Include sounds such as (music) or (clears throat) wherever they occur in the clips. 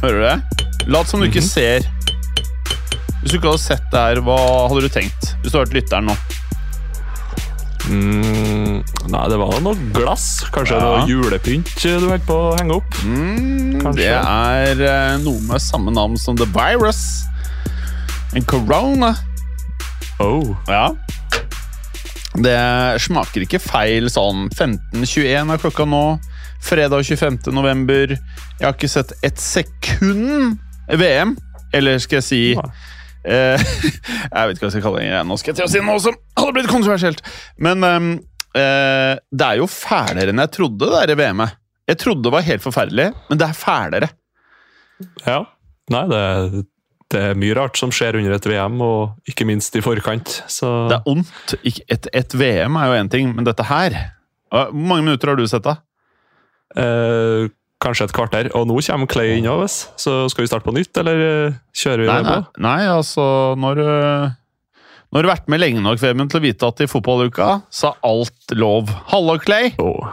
Hører du det? Lat som du ikke ser. Hvis du ikke hadde sett det her, hva hadde du tenkt? Hvis du hadde vært lytteren nå. Mm, nei, det var noe glass. Kanskje Ja. noe julepynt du holdt på å henge opp? Mm, det er eh, noe med samme navn som The Virus. En corona. Oh. Ja. Det smaker ikke feil sånn 15.21 er klokka nå. Fredag 25. november. Jeg har ikke sett et sekund VM. Eller skal jeg si eh, (laughs) Jeg vet ikke hva jeg skal kalle det. Nå skal jeg til å si noe som hadde blitt kontroversielt. Men ehm, eh, det er jo fælere enn jeg trodde, det der VM-et. Jeg trodde det var helt forferdelig, men det er fælere. Ja. Nei, det, det er mye rart som skjer under et VM, og ikke minst i forkant. Så Det er ondt. Et, et VM er jo én ting, men dette her Hvor mange minutter har du sett, da? Eh, kanskje et kvarter. Og nå kommer Clay inn òg, så skal vi starte på nytt, eller eh, kjører vi Nei, det på? nei altså Når øh, Når du har vært med lenge nok Vemund, til å vite at i fotballuka så er alt lov. Hallo, Clay! Oh.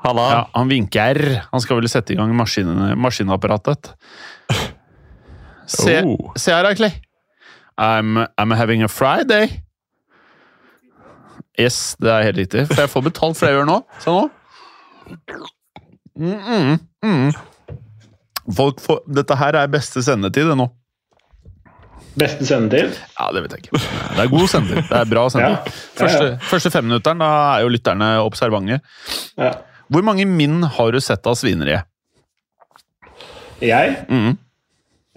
Halla. Ja, han vinker. Han skal vel sette i gang maskinene, maskinapparatet. (laughs) Se, Oh. se her, Clay. I'm, I'm having a Friday. Yes, det er helt riktig. For jeg får betalt for det jeg gjør nå. Se nå. Mm, mm, mm. Folk får, dette her er beste sendetid, det nå. Beste sendetid? Ja, det vet jeg ikke. Det er god sendetid. Det er bra (laughs) sendetid. Ja. Første, første femminutteren, da er jo lytterne observante. Ja. Hvor mange min har du sett av Svineriet? Jeg? Mm.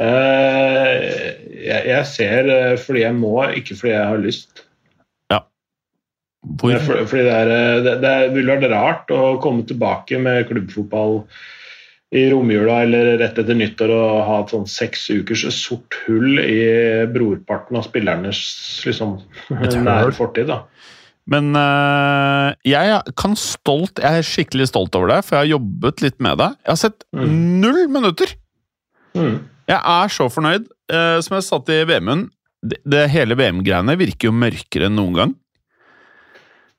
Uh, jeg, jeg ser eh, fordi jeg må, ikke fordi jeg har lyst. Hvor? Det er for, fordi det, er, eh, det, det ville vært rart å komme tilbake med klubbfotball i romjula eller rett etter nyttår og ha et sånn seks ukers sort hull i brorparten av spillernes liksom, nære fortid. da. Men øh, jeg kan stolt Jeg er skikkelig stolt over deg, for jeg har jobbet litt med deg. Jeg har sett Mm. null minutter! Mm. Jeg er så fornøyd. Uh, som jeg satt i VM-en, det, det hele VM-greiene virker jo mørkere enn noen gang.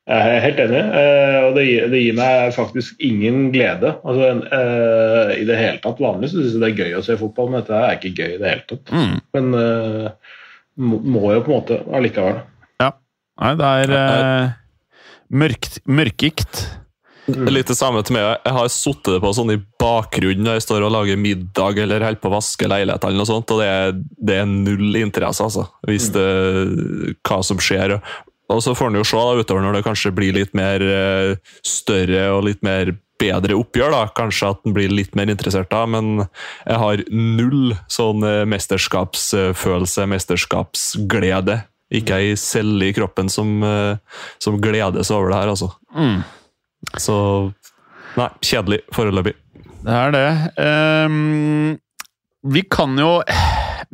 Jeg er helt enig, eh, og det gir, det gir meg faktisk ingen glede. Altså, eh, I det hele tatt Vanligvis syns jeg det er gøy å se fotball, men dette er ikke gøy i det hele tatt. Mm. Men eh, må, jo på en måte allikevel. Nei, det er uh, mørkt, mørkikt. Litt det samme til meg. Jeg har sittet det på sånn i bakgrunnen når jeg står og lager middag eller holder på å vaske leiligheter, eller noe sånt, og det er, det er null interesse, altså. Hvis det, hva som skjer. Og så får en jo se da, utover når det kanskje blir litt mer eh, større og litt mer bedre oppgjør. da, Kanskje at en blir litt mer interessert da, men jeg har null sånn eh, mesterskapsfølelse, mesterskapsglede. Ikke ei celle i kroppen som, som gleder gledes over det her, altså. Mm. Så Nei, kjedelig foreløpig. Det er det. Um, vi kan jo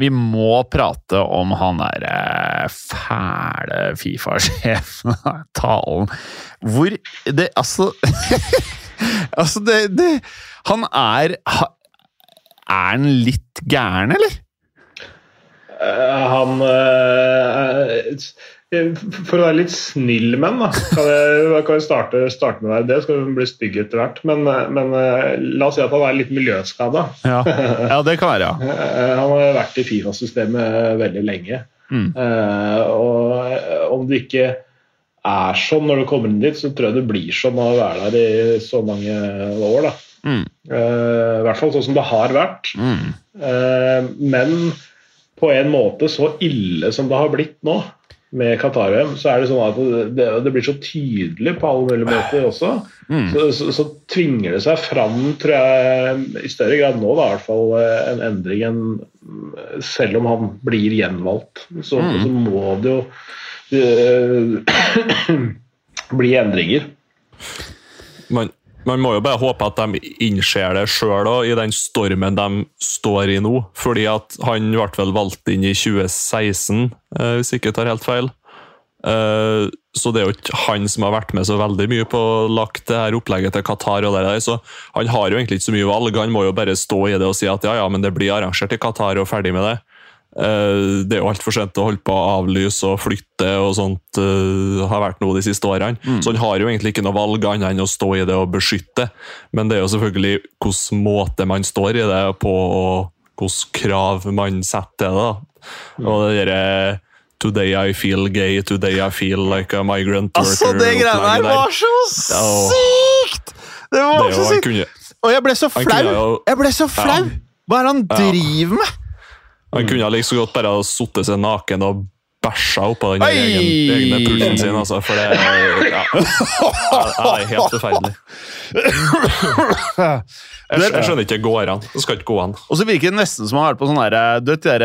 Vi må prate om han derre fæle Fifa-sjefen. (laughs) Talen. Hvor det Altså (laughs) Altså, det, det Han er Er han litt gæren, eller? Uh, han eh, eh, For å være litt snill med den, da, kan jeg, (laughs) kan jeg starte, starte med deg. Det skal bli stygg etter hvert. Men, eh, men eh, la oss si at han er litt miljøskada. Ja, ja det kan være, ja. (laughs) Eh, Han har vært i Fifa-systemet veldig lenge. Mm. Eh, og eh, om det ikke er sånn når du kommer inn dit, så tror jeg det blir sånn å være der i så mange år. da. Mm. Eh, I hvert fall sånn som det har vært. Mm. Eh, men på en måte så ille som det har blitt nå, med Qatar-VM, så er det sånn at det, det blir så tydelig på alle mulige måter også. Mm. Så, så, så tvinger det seg fram, tror jeg, i større grad nå, da, i hvert fall eh, en endring enn Selv om han blir gjenvalgt, så, Mm. så må det jo eh, (clears throat) bli endringer. Man, man må jo bare håpe at de innser det sjøl i den stormen de står i nå. Fordi at han ble vel valgt inn i 2016, eh, hvis jeg ikke tar helt feil. Eh, så det er jo ikke han som har vært med så veldig mye på å lagt det her opplegget til Qatar. og det der, så Han har jo egentlig ikke så mye valg, han må jo bare stå i det og si at ja, ja, men det blir arrangert i Qatar og ferdig med det. Eh, Det er jo altfor sent å holde på å avlyse og flytte og sånt. eh, har vært noe de siste årene. Så han har jo egentlig ikke noe valg annet enn å stå i det og beskytte. Men det er jo selvfølgelig hvilken måte man står i det på, og hvilke krav man setter til det. da. Og det der, Today I feel gay, today I feel like a migrant worker. Altså, det greiene her der. var så sykt! Det Det var er så sykt! kunne, Og jeg ble så flau! jo- Jeg ble så flau! Hva er det han driver med? Han kunne like liksom godt bare ha sittet seg naken og bæsja oppå den egen, egne pulsen sin, altså, for det ja, det er helt forferdelig. (laughs) Jeg, jeg skjønner ikke det går an. Det skal ikke gå an. Og så virker det nesten som han har vært på sånn derre Du vet de der,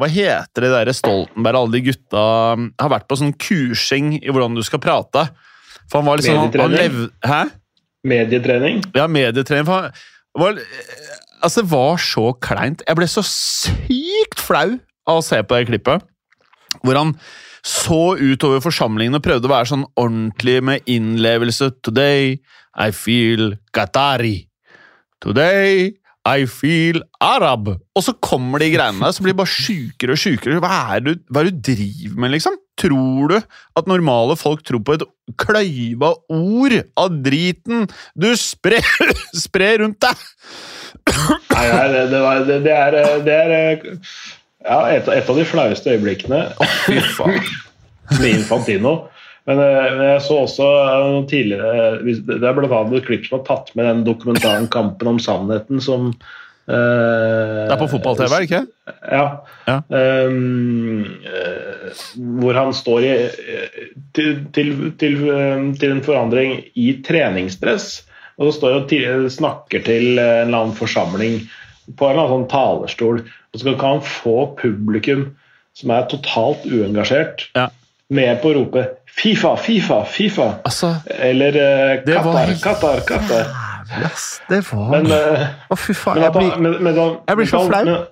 Hva heter det derre Stoltenberg, alle de gutta um, har vært på sånn kursing i hvordan du skal prate. For han var liksom han, han Medietrening? lev, Hæ? Medietrening. Ja, medietrening. For han var, altså, det var så kleint. Jeg ble så sykt flau av å se på det klippet. Hvor han så utover forsamlingen og prøvde å være sånn ordentlig med innlevelse. Today I feel Qatari. Today I feel Arab. Og så kommer de greiene der, så blir det bare sjukere og sjukere. Hva er det det du driver med, liksom? Tror du at normale folk tror på et kløyva ord av driten du sprer, (laughs) sprer rundt deg? Nei, det, det, var, det, det er, det er ja, et, et av de flaueste øyeblikkene Fy faen. med Infantino. Men, eh, men jeg så også eh, tidligere Det er annet et klipp som har tatt med den dokumentaren 'Kampen om sannheten', som eh, Det er på fotball-TV, ikke? Ja. Ja. Eh, hvor han står i eh, til, til, til, eh, til en forandring i treningsdress. Og så står han og snakker til en eller annen forsamling på en eller annen sånn talerstol. Og så kan han få publikum som er totalt uengasjert, Ja. med på å rope 'Fifa, Fifa, Fifa'. Altså, Eller uh, var Qatar, Qatar, Qatar. Det var Men, eh, Å, fy faen. Jeg blir men, men, han- jeg blir så flau. Men,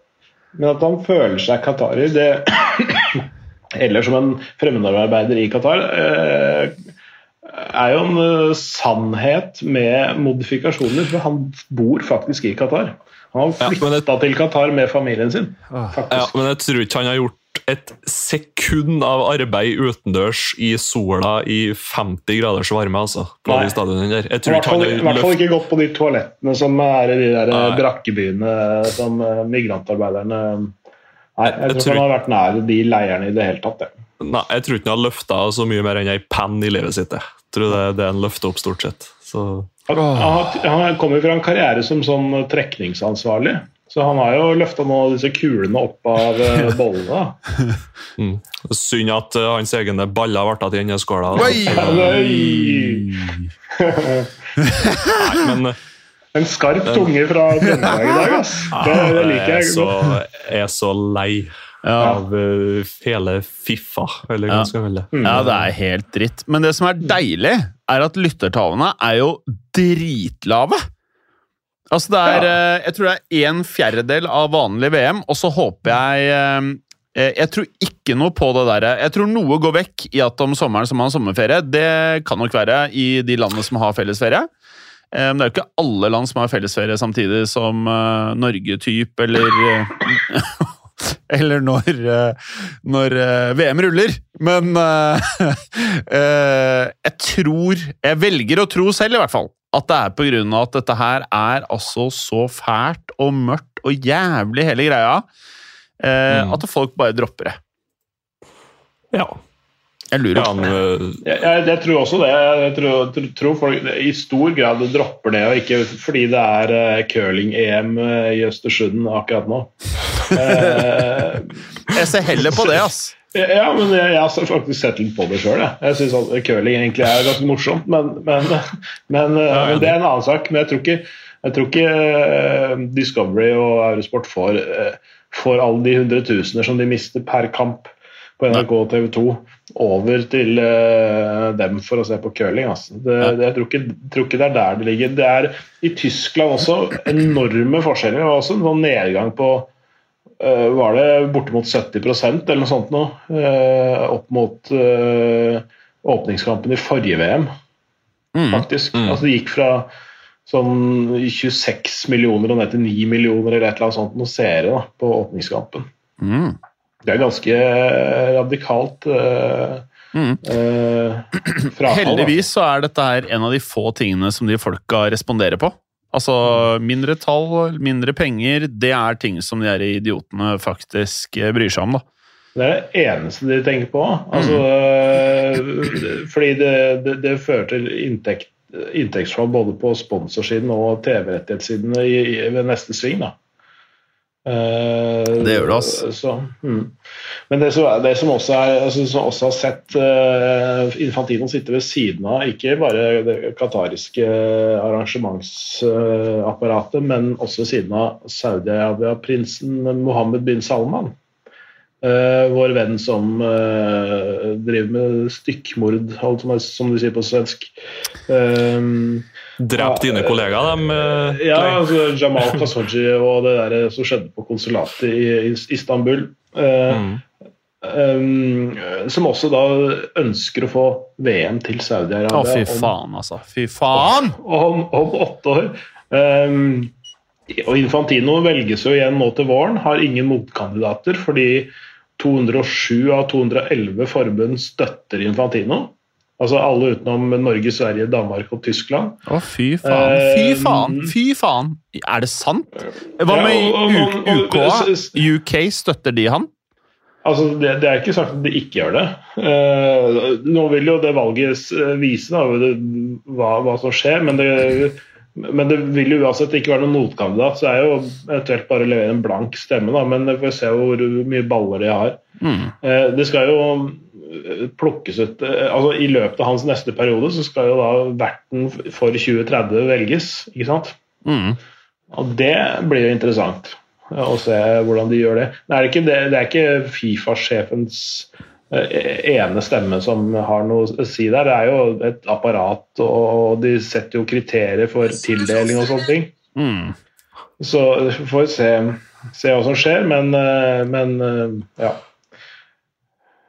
men at han føler seg qatarer, det (coughs) Eller som en fremmedarbeider i Qatar, eh, er jo en eh, sannhet med modifikasjoner. For han bor faktisk i Qatar. Han har flytta ja, til Qatar med familien sin. Ja, men jeg tror ikke han har gjort et sekund av arbeid utendørs i sola i 50 graders varme, altså. På Nei. de stadionene der. Jeg I tror hvert fall, I hvert fall løft... ikke gått på de toalettene som er i de der eh, Nei. brakkebyene som eh, migrantarbeiderne Nei, jeg, Jeg tror ikke han har vært nær de leirene i det hele tatt. jeg. Nei, jeg tror ikke han har løfta så mye mer enn ei penn i livet sitt. Tror det, det er en løfte opp, stort sett. Så Han, han, han kommer fra en karriere som sånn trekningsansvarlig. Så han har jo løfta disse kulene opp av eh, (laughs) bollene. mm. Synd at uh, hans egne baller ble igjen i skåla. (laughs) Nei, men eh, En skarp tunge fra Trøndelag i dag, ass. (laughs) Det, det liker jeg er så, jeg er så lei. Av uh, hele Fiffa, eller hva man skal kalle det. ja, det er helt dritt. Men det som er deilig, er at lyttertallene er jo dritlave. Altså det er, eh, Jeg tror det er en fjerdedel av vanlig VM, og så håper jeg eh, Jeg tror ikke noe på det der. Jeg tror noe går vekk i at om sommeren som har sommerferie. Det kan nok være i de landene som har fellesferie. Men det er jo ikke alle land som har fellesferie samtidig som Norge typ, eller (laughs) (laughs) Eller når, eh, når eh, VM ruller. Men (laughs) eh, jeg tror Jeg velger å tro selv, i hvert fall, at det er på grunn av at dette her er altså så fælt og mørkt og jævlig, hele greia, eh, Mm. at folk bare dropper det. Ja. Jeg lurer. Ja, Jeg, jeg, jeg tror også det. Jeg tror, tror- tror folk i stor grad dropper det, og ikke fordi det er curling-EM i Østersund akkurat nå. Eh, Jeg ser heller på det, ass. Ja, men jeg, jeg har faktisk sett litt på det sjøl. Jeg, jeg syns curling egentlig er ganske morsomt, men, men, men, men, det er en annen sak. Men jeg tror ikke, jeg tror ikke eh, Discovery og Eurosport får, eh, får alle de hundretusener som de mister per kamp på NRK og TV 2 over til dem for å se på curling. Altså. Det, det, jeg tror ikke, tror ikke, det er der det ligger. Det er i Tyskland også enorme forskjeller. Var også en sånn nedgang på Var det bortimot 70% eller noe sånt nå? Uh, opp mot åpningskampen i forrige VM, mm. faktisk. Mm. Altså, det gikk fra sånn 26 millioner og ned til 9 millioner eller et eller annet sånt noe seere da, på åpningskampen. Mm. Det er ganske eh, radikalt. Mm. (clears throat) frafall, Heldigvis så er dette her en av de få tingene som de folka responderer på. Altså mindre tall, mindre penger, det er ting som de her idiotene faktisk bryr seg om, da. Det er det eneste de tenker på. Altså, mm. Fordi det, det, det, fører til inntekt, inntektsfall både på sponsorsiden og TV-rettighetssiden ved neste sving. da. Eh, det gjør det, altså. Så, mm. Men det som, det som, også er, altså, som også har sett uh, Infantino sitte ved siden av ikke bare det qatariske arrangementsapparatet, men også ved siden av Saudi-Arabia-prinsen Mohammed bin Salman. Uh, vår venn som driver med stykkmord, som de sier på svensk. Uh, Drept dine kollegaer, dem? Uh, ja, altså Jamal Khashoggi og det der som skjedde på konsulatet i, Istanbul. Mm. Um, som også da ønsker å få VM til Saudi-Arabia. Å, fy faen, altså. Fy faen! Om, om, om åtte år. Um, og Infantino velges jo igjen nå til våren, har ingen motkandidater fordi 207 av 211 forbund støtter Infantino. Altså alle utenom Norge, Sverige, Danmark og Tyskland. Å, fy faen. Fy eh, faen! Fy faen! Er det sant? Hva med UK? UK, støtter de han? Altså, det, det, er ikke sagt at de ikke gjør det. Uh, nå vil jo det valget vise da, hva, hva, som skjer, men det, men det vil jo uansett ikke være noen motkandidat. Så er jo eventuelt bare å levere en blank stemme, da, men vi får se hvor mye baller de har. Mm. Uh, det skal jo plukkes ut eh, altså I løpet av hans neste periode så skal jo da verten for 2030 velges, ikke sant? Mm. Og det blir jo interessant å se hvordan de gjør det. Det er ikke, det, det er ikke Fifa-sjefens eh, ene stemme som har noe å si der. Det er jo et apparat, og de setter jo kriterier for tildeling og sånne ting. Mm. Så får vi se, se, hva som skjer, men, eh, men ja.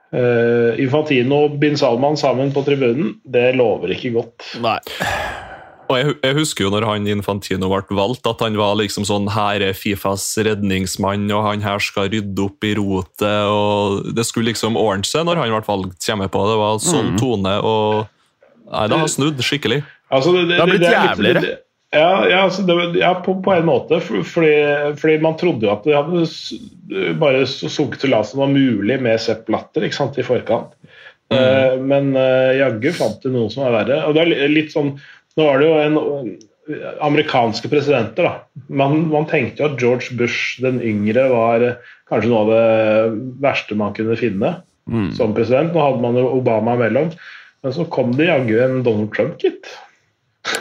Uh, Infantino og bin Salman sammen på tribunen, det lover ikke godt. Nei. Og jeg, jeg, husker jo når han Infantino ble valgt, at han var liksom sånn Her er Fifas redningsmann, og han her skal rydde opp i rotet. og Det skulle liksom ordne seg når han ble valgt, kommer på. Det var sånn mm. tone. og Nei, det har snudd skikkelig. Altså, det, det, det, har blitt jævligere. Ja, ja, altså det, ja på, på, en måte. Fordi, fordi, man trodde jo at det hadde bare sunket til som var mulig med Sepp Latter i forkant. Mm. Uh, men uh, jaggu fant det noe som er verre. Og det er litt sånn, Nå var det jo en amerikanske presidenter. da. Man, man, tenkte jo at George Bush den yngre var kanskje noe av det verste man kunne finne mm. som president. Nå hadde man jo Obama imellom. Men så kom det jaggu en Donald Trump, gitt.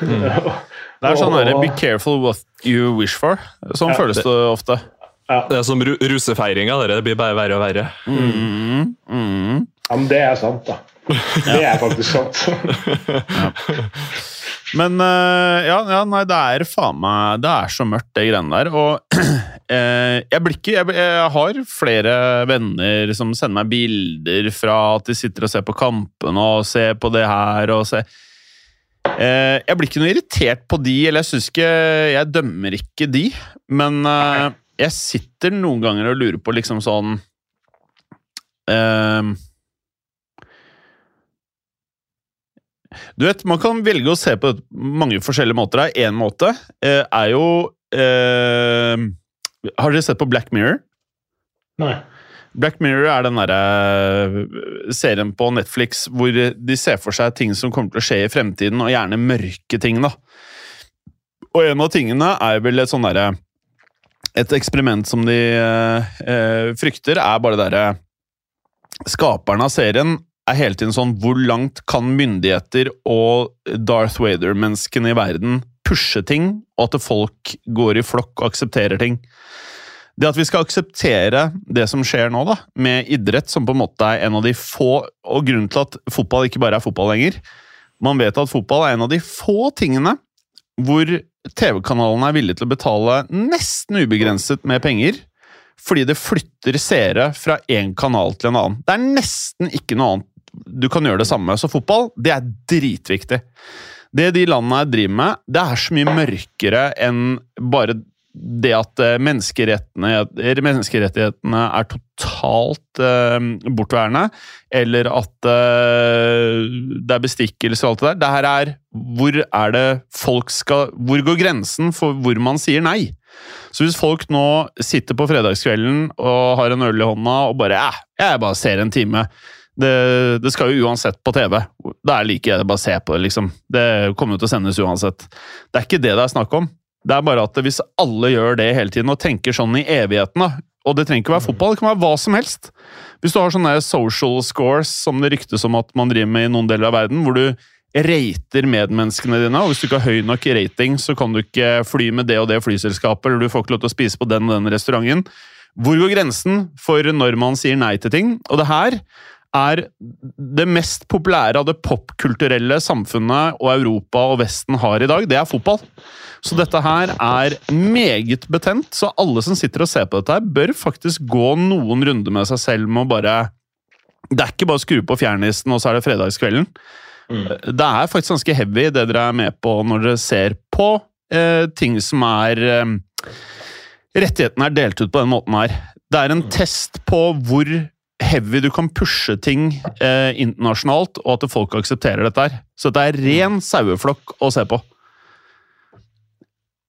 Mm. (laughs) (laughs) Det er sånn derre 'be careful what you wish for'. Sånn ja, føles det ofte. Ja. Det er som ru russefeiringa. Det blir bare verre og verre. Mm, mm. Ja, men det er sant, da. (laughs) Det er faktisk sant. (laughs) ja. Men uh, ja, ja, nei, det er faen meg Det er så mørkt, det greiene der. Og (clears throat) eh, jeg blir ikke jeg, jeg, har flere venner som sender meg bilder fra at de sitter og ser på kampene og ser på det her og ser Eh, jeg blir ikke noe irritert på de, eller jeg syns ikke Jeg dømmer ikke de, men eh, jeg sitter noen ganger og lurer på liksom sånn eh, Du vet, man kan velge å se på det mange forskjellige måter. Én måte er jo Har dere sett på Black Mirror? Nei. Black Mirror er den derre eh, serien på Netflix hvor de ser for seg ting som kommer til å skje i fremtiden, og gjerne mørke ting, da. Og en av tingene er vel et sånn derre Et eksperiment som de eh, frykter, er bare det derre skaperne av serien er hele tiden sånn Hvor langt kan myndigheter og Darth Vader-menneskene i verden pushe ting, og at folk går i flokk og aksepterer ting? Det at vi skal akseptere det som skjer nå, da, med idrett, som på en måte er en av de få Og grunnen til at fotball ikke bare er fotball lenger Man vet at fotball er en av de få tingene hvor TV-kanalene er villige til å betale nesten ubegrenset med penger fordi det flytter seere fra én kanal til en annen. Det er nesten ikke noe annet du kan gjøre det samme. Så fotball, det er dritviktig. Det de landene her driver med, det er så mye mørkere enn bare det at eh, menneskerettighetene er totalt uh, bortværende, eller at uh, det er bestikkelse og alt det der. Det her er hvor er det folk skal Hvor går grensen for hvor man sier nei? Så hvis folk nå sitter på fredagskvelden og har en øl i hånda og bare eh, jeg bare ser en time det, det, skal jo uansett på TV. Da er det like å bare se på det, liksom. Det kommer jo til å sendes uansett. Det er ikke det det er snakk om. Det er bare at hvis alle gjør det hele tiden og tenker sånn i evigheten, da, og det trenger ikke være fotball, det kan være hva som helst. Hvis du har sånne social scores som det ryktes om at man driver med i noen deler av verden, hvor du rater medmenneskene dine, og hvis du ikke har høy nok rating, så kan du ikke fly med det og det flyselskapet, eller du får ikke lov til å spise på den og den restauranten. Hvor går grensen for når man sier nei til ting? Og det her er det mest populære av det popkulturelle samfunnet og Europa og Vesten har i dag, det er fotball. Så dette her er meget betent, så alle som sitter og ser på dette, her bør faktisk gå noen runder med seg selv med å bare Det er ikke bare å skru på fjernisten, og så er det fredagskvelden. Mm. Det er faktisk ganske heavy, det dere er med på når dere ser på eh, ting som er eh, Rettighetene er delt ut på den måten her. Det er en mm. test på hvor heavy du kan pushe ting eh, internasjonalt, og at folk aksepterer dette her. Så det er ren saueflokk å se på.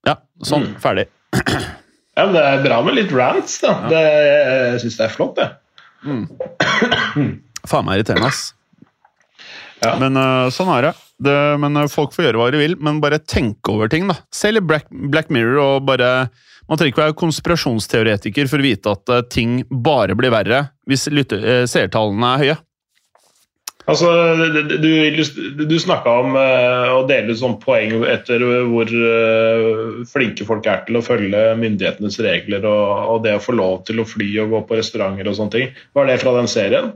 Ja, sånn. Mm. Ferdig. (clears throat) Ja, men Det er bra med litt rants, da. Ja. Det, jeg syns det er flott, det. Mm. (clears throat) Faen meg irriterende, ass. Ja. Men uh, sånn er det. det. Men uh, Folk får gjøre hva de vil, men bare tenke over ting. da. Se litt Black, Black Mirror og bare Man trenger ikke være konspirasjonsteoretiker for å vite at uh, ting bare blir verre hvis seertallene er høye. Altså, Du, du snakka om uh, å dele ut sånn poeng etter hvor flinke folk er til å følge myndighetenes regler og, og, det å få lov til å fly og gå på restauranter og sånne ting. Var det fra den serien?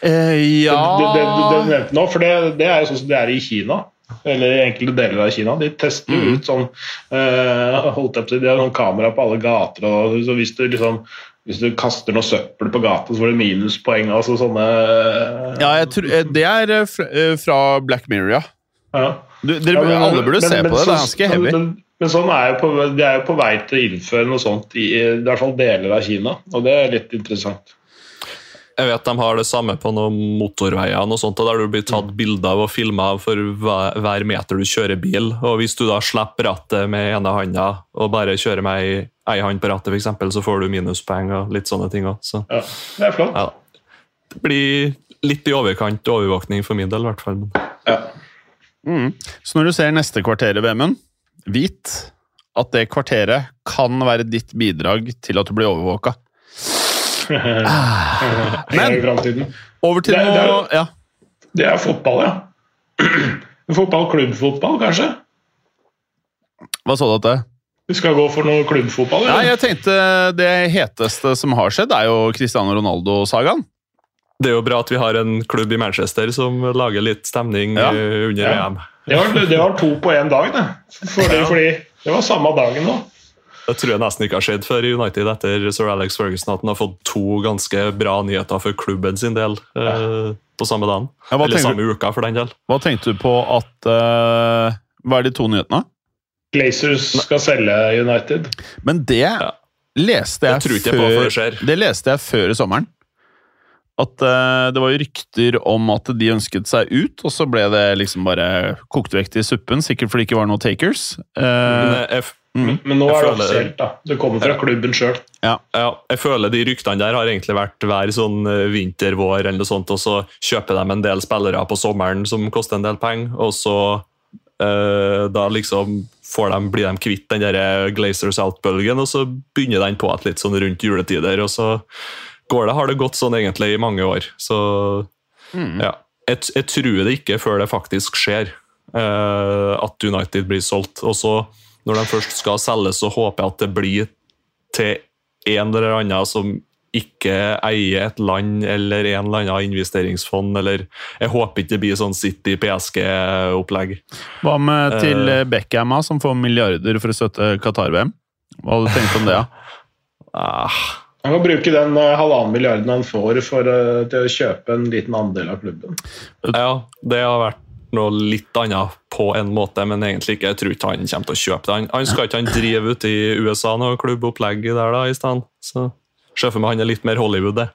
Eh, ja det, det, det, nå, for det, det er jo sånn som det er i Kina. Eller i enkelte deler av Kina. De tester mm. ut sånn uh, holdt jeg på, De har sånn kamera på alle gater. og så Hvis du liksom hvis du kaster noe søppel på gata, så får du minuspoeng. altså sånne... Ja, tror, eh, Det er eh, fra Black Mirror, ja. ja. Du, dere, ja men, alle burde men, se men, på det. Det er ganske heavy. Men, men sånn er jo på, de er jo på vei til å innføre noe sånt i, i hvert fall deler av Kina, og det er litt interessant. Jeg vet de har det samme på noen motorveier, og sånt, der du blir tatt bilder av og filma for hver meter du kjører bil. og Hvis du da slipper rattet med ene handa og bare kjører med ei hånd på rattet, for eksempel, så får du minuspoeng og litt sånne ting òg. Så. Ja, det er flott. Ja. Det blir litt i overkant overvåkning for min del, i hvert fall. Ja. Mm. Så når du ser neste kvarter i Vemund, vit at det kvarteret kan være ditt bidrag til at du blir overvåka. Ah. Men over til noe det, ja. det er fotball, ja. (clears throat) Fotball, klubbfotball, kanskje? Hva sa du at det? Vi skal gå for noe klubbfotball? Eller? Nei, jeg tenkte Det heteste som har skjedd, er jo Cristiano Ronaldo-sagaen. Det er jo bra at vi har en klubb i Manchester som lager litt stemning ja. Eh, under ja. VM. Det var, det var, to på én dag, det. Fordi, fordi det var samme dagen nå. Det tror jeg nesten ikke har skjedd før i United etter Sir Alex Ferguson at han har fått to ganske bra nyheter for klubben sin del ja. uh, på samme dagen. Ja, Eller samme du, uka, for den del. Hva tenkte du på at uh, Hva er de to nyhetene? Glazers skal selge United. Men det ja. leste jeg, jeg før, det, det leste jeg før sommeren. At uh, det var rykter om at de ønsket seg ut, og så ble det liksom bare kokt vekk i suppen. Sikkert fordi det ikke var noen takers. Uh, Men jeg, Mm. Men nå er det offisielt, da. Det kommer fra klubben sjøl. Ja. ja. jeg føler de ryktene der har egentlig vært hver sånn eh, vinter, vår eller noe sånt, og så kjøper de en del spillere på sommeren som koster en del penger, og så eh, da liksom får de, blir de kvitt den der Glazers out-bølgen, og så begynner den på et litt sånn rundt juletider, og så går det, har det gått sånn egentlig i mange år. Så ja. Jeg, jeg tror det ikke før det faktisk skjer eh, at United blir solgt. Og så, når de først skal selges, så håper jeg at det blir til en eller annen som ikke eier et land eller en eller annen investeringsfond. eller Jeg håper ikke det blir sånn City PSG-opplegg. Hva med til Eh. eh, Beckham, som får milliarder for å støtte Qatar-VM? Hva hadde du tenkt om det? Ja? (laughs) Ah, Han kan bruke den eh, halvannen milliarden han får for, eh, til å kjøpe en liten andel av klubben. ja, det har vært noe litt annet på en måte, men egentlig ikke. Jeg tror ikke han kommer til å kjøpe det. Han, han skal ikke han drive ute i USA noe klubbopplegg der da i stedet? Så ser for meg han er litt mer Hollywood, det.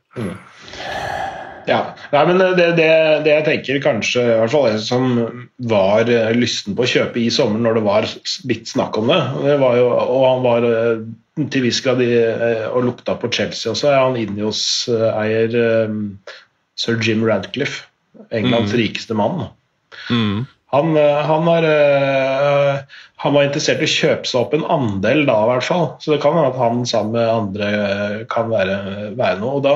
Ja, Nei, men det, det, det jeg tenker kanskje, i hvert fall jeg som var eh, lysten på å kjøpe i sommer når det var litt snakk om det, det var jo, og han var eh, til viss grad eh, og lukta på Chelsea også, er han Inios-eier eh, sir Jim Radcliffe, Englands rikeste mann. Mm. Han, eh, han, var, eh, han var interessert i å kjøpe seg opp en andel da, i hvert fall. Så det kan hende at han sammen med andre eh, kan være, være noe. og da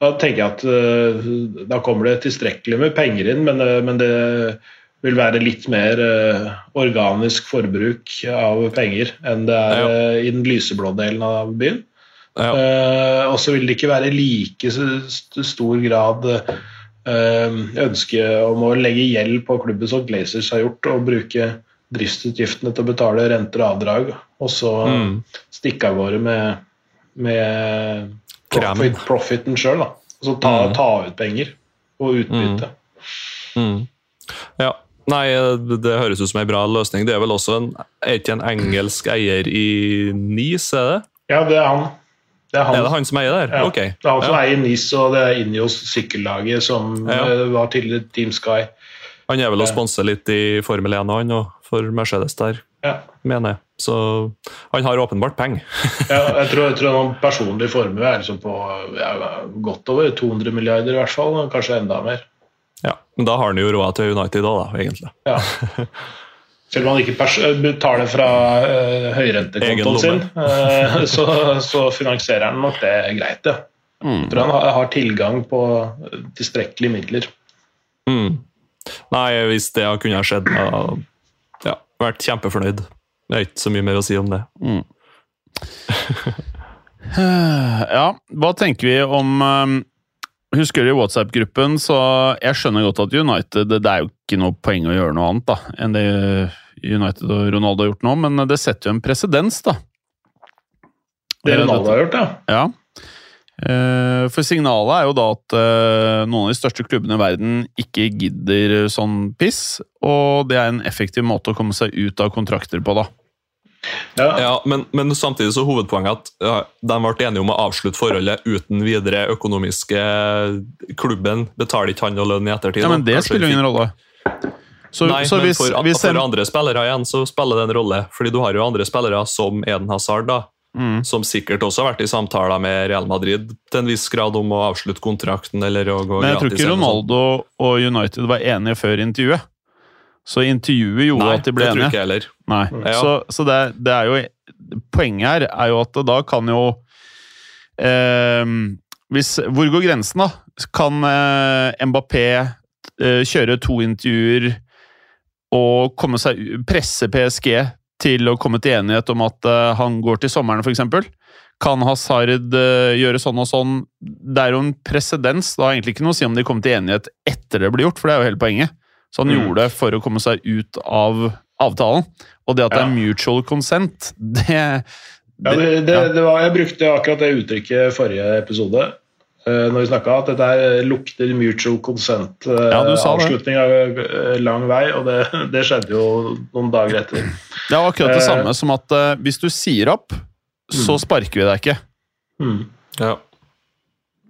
da tenker jeg at da kommer det tilstrekkelig med penger inn, men, men det vil være litt mer uh, organisk forbruk av penger enn det er Ja. eh, i den lyseblå delen av byen. Ja. Eh, og så vil det ikke være like st- stor grad eh, ønske om å legge gjeld på klubben som Glazers har gjort, og bruke driftsutgiftene til å betale renter og avdrag, og så Mm. stikke av gårde med, med profit, profiten sjøl. Altså ta, Mm. ta ut penger og utbytte. Mm. Ja. Nei, det høres ut som en bra løsning. Det er vel også en, er ikke en engelsk eier i NIS, er det? Ja, det er han. Det er han, Er det han som eier der? Ja. Ok. Det er han som Ja. eier NIS, og det er Injos sykkellaget som Ja. eh, var tidligere Team Sky. Han er vel å Ja. sponse litt i Formel 1 og han, og for Mercedes der, Ja. mener jeg. Så han har åpenbart penger. Ja, (laughs) jeg tror, jeg tror noen personlig formue er liksom på godt over 200 milliarder, i hvert fall. og Kanskje enda mer. Ja, Men da har han jo råd til United òg, da, egentlig. Ja. (laughs) Selv om han ikke pers betaler fra uh, høyrentekontoen sin, uh, (laughs) så, så finansierer han nok det greit. Ja. Mm. Jeg tror han har, har tilgang på tilstrekkelige midler. Mm. Nei, hvis det kunne ha skjedd, hadde ja, vært kjempefornøyd. Det er ikke så mye mer å si om det. (laughs) Ja, hva tenker vi om um, Husker i WhatsApp-gruppen, så jeg skjønner godt at United Det er jo ikke noe poeng å gjøre noe annet da, enn det United og Ronaldo har gjort nå, men det setter jo en presedens, da. Det Eh, Ronaldo har gjort, ja. Ja. Eh, For signalet er jo da at eh, noen av de største klubbene i verden ikke gidder sånn piss, og det er en effektiv måte å komme seg ut av kontrakter på, da. Ja. Ja, men, men samtidig så hovedpoenget at ja, de ble enige om å avslutte forholdet uten videre økonomiske Klubben betaler ikke han noe lønn i ettertid. Ja, men det Kanskje spiller jo ingen rolle. Så, Nei, så men hvis, for, hvis for andre spillere igjen så spiller det en rolle. Fordi du har jo andre spillere som Eden Hazard, da, mm, som sikkert også har vært i samtaler med Real Madrid til en viss grad om å avslutte kontrakten eller å gå Men jeg tror ikke. Ronaldo og United var enige før intervjuet. Så intervjuet gjorde Nei, at de ble det tror enige. ikke jeg heller. Nei. Ja. Så, så det, er- det er jo Poenget her er jo at da kan jo eh, hvis, Hvor går grensen, da? Kan eh, Mbappé eh, kjøre to intervjuer og komme seg, presse PSG til å komme til enighet om at eh, han går til sommeren, f.eks.? Kan Hazard eh, gjøre sånn og sånn? Det er jo en presedens. Det har egentlig ikke noe å si om de kommer til enighet etter det blir gjort, for det er jo hele poenget. Så han Mm. gjorde det for å komme seg ut av avtalen. Og det at det er mutual consent, det, Ja, det, det, ja. det var, jeg brukte akkurat det uttrykket i forrige episode. eh, når vi snakka at dette lukter mutual consent. eh, Ja, avslutning av eh, lang vei, og det, det skjedde jo noen dager etter. Det er akkurat det Eh. samme som at hvis du sier opp, så sparker vi deg ikke. Mm. Ja.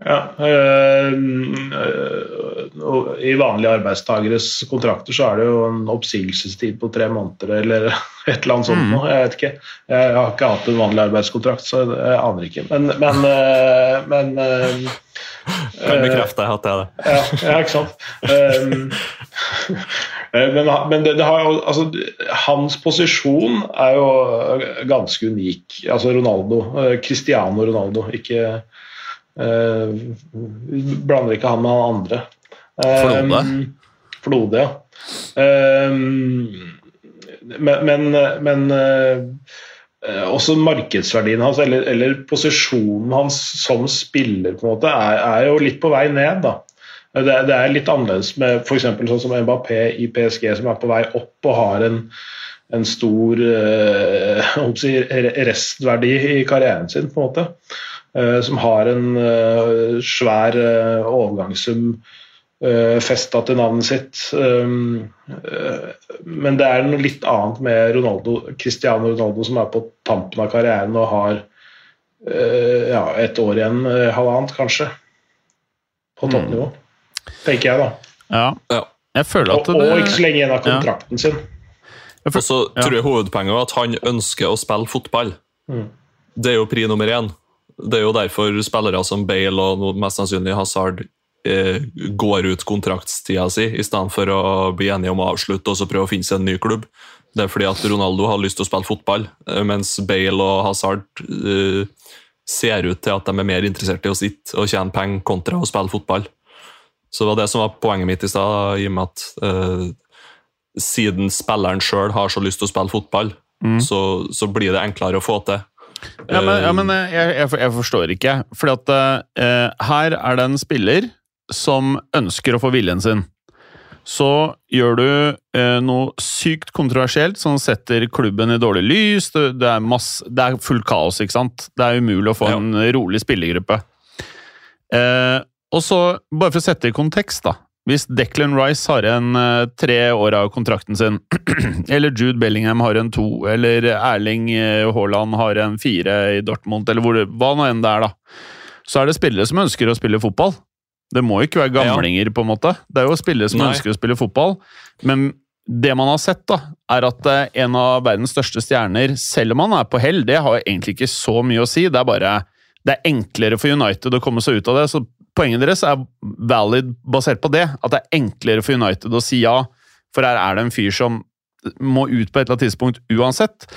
Ja, øh, øh, og I vanlige arbeidstageres kontrakter så er det jo en oppsigelsestid på tre måneder eller (laughs) et eller annet sånt. Mm. Jeg vet ikke. Jeg har ikke hatt en vanlig arbeidskontrakt, så jeg aner ikke. Men, men, øh, (laughs) men Kan bekrefte at det er det. ja, ja, ikke sant. Um, (laughs) eh, men men det, det har jo, altså, hans posisjon er jo ganske unik. Altså Ronaldo. eh, Cristiano Ronaldo, ikke Uh, blander ikke han med han andre. Flode? Flode, ja. men, men, men også markedsverdien hans, eller, eller, posisjonen hans som spiller, på en måte, er, er jo litt på vei ned. da. Det, det er litt annerledes med f.eks. sånn som Mbappé i PSG, som er på vei opp og har en, en stor eh, restverdi i karrieren sin, på en måte. Eh, som har en eh, svær eh, overgangssum eh, festa til navnet sitt. Um, eh, men det er noe litt annet med Ronaldo, Cristiano Ronaldo, som er på tampen av karrieren og har eh, ja, et år igjen, eh, halvannet kanskje, på toppnivå. Tenker jeg, da. Ja. Ja. Jeg føler Og, at det og ikke så lenge igjen av kontrakten sin. Og så ja. tror jeg hovedpoenget er at han ønsker å spille fotball. Mm. Det er jo pri nummer én. Det er jo derfor spillere som Bale og mest sannsynlig Hazard eh, går ut kontraktstida si, i stedet for å bli enige om å avslutte og så prøve å finne seg en ny klubb. Det er fordi at Ronaldo har lyst til å spille fotball, eh, mens Bale og Hazard eh, ser ut til at de er mer interessert i å sitte og tjene penger kontra å spille fotball. Så det var det som var poenget mitt i stad, i og med at eh, siden spilleren sjøl har så lyst til å spille fotball, Mm. så, så blir det enklere å få til. Ja, men, ja, Eh, men eh, jeg, jeg, forstår ikke. Fordi at eh, her er det en spiller som ønsker å få viljen sin. Så gjør du eh, noe sykt kontroversielt som setter klubben i dårlig lys. Det, det, er masse, det er fullt kaos, ikke sant? Det er umulig å få Ja. en rolig spillergruppe. Eh, og så, bare for å sette i kontekst, da. Hvis Declan Rice har en eh, tre år av kontrakten sin, (clears throat) eller Jude Bellingham har en to, eller Erling eh, Haaland har en fire i Dortmund, eller hvor hva nå enn det er, da, så er det spillere som ønsker å spille fotball. Det må ikke være gamlinger, på en måte. Det er jo spillere som Nei. ønsker å spille fotball. Men det man har sett, da, er at eh, en av verdens største stjerner, selv om han er på hell, det har egentlig ikke så mye å si. Det er bare det er enklere for United å komme seg ut av det. Så poenget deres er valid basert på det. At det er enklere for United å si ja, for her er det en fyr som må ut på et eller annet tidspunkt uansett.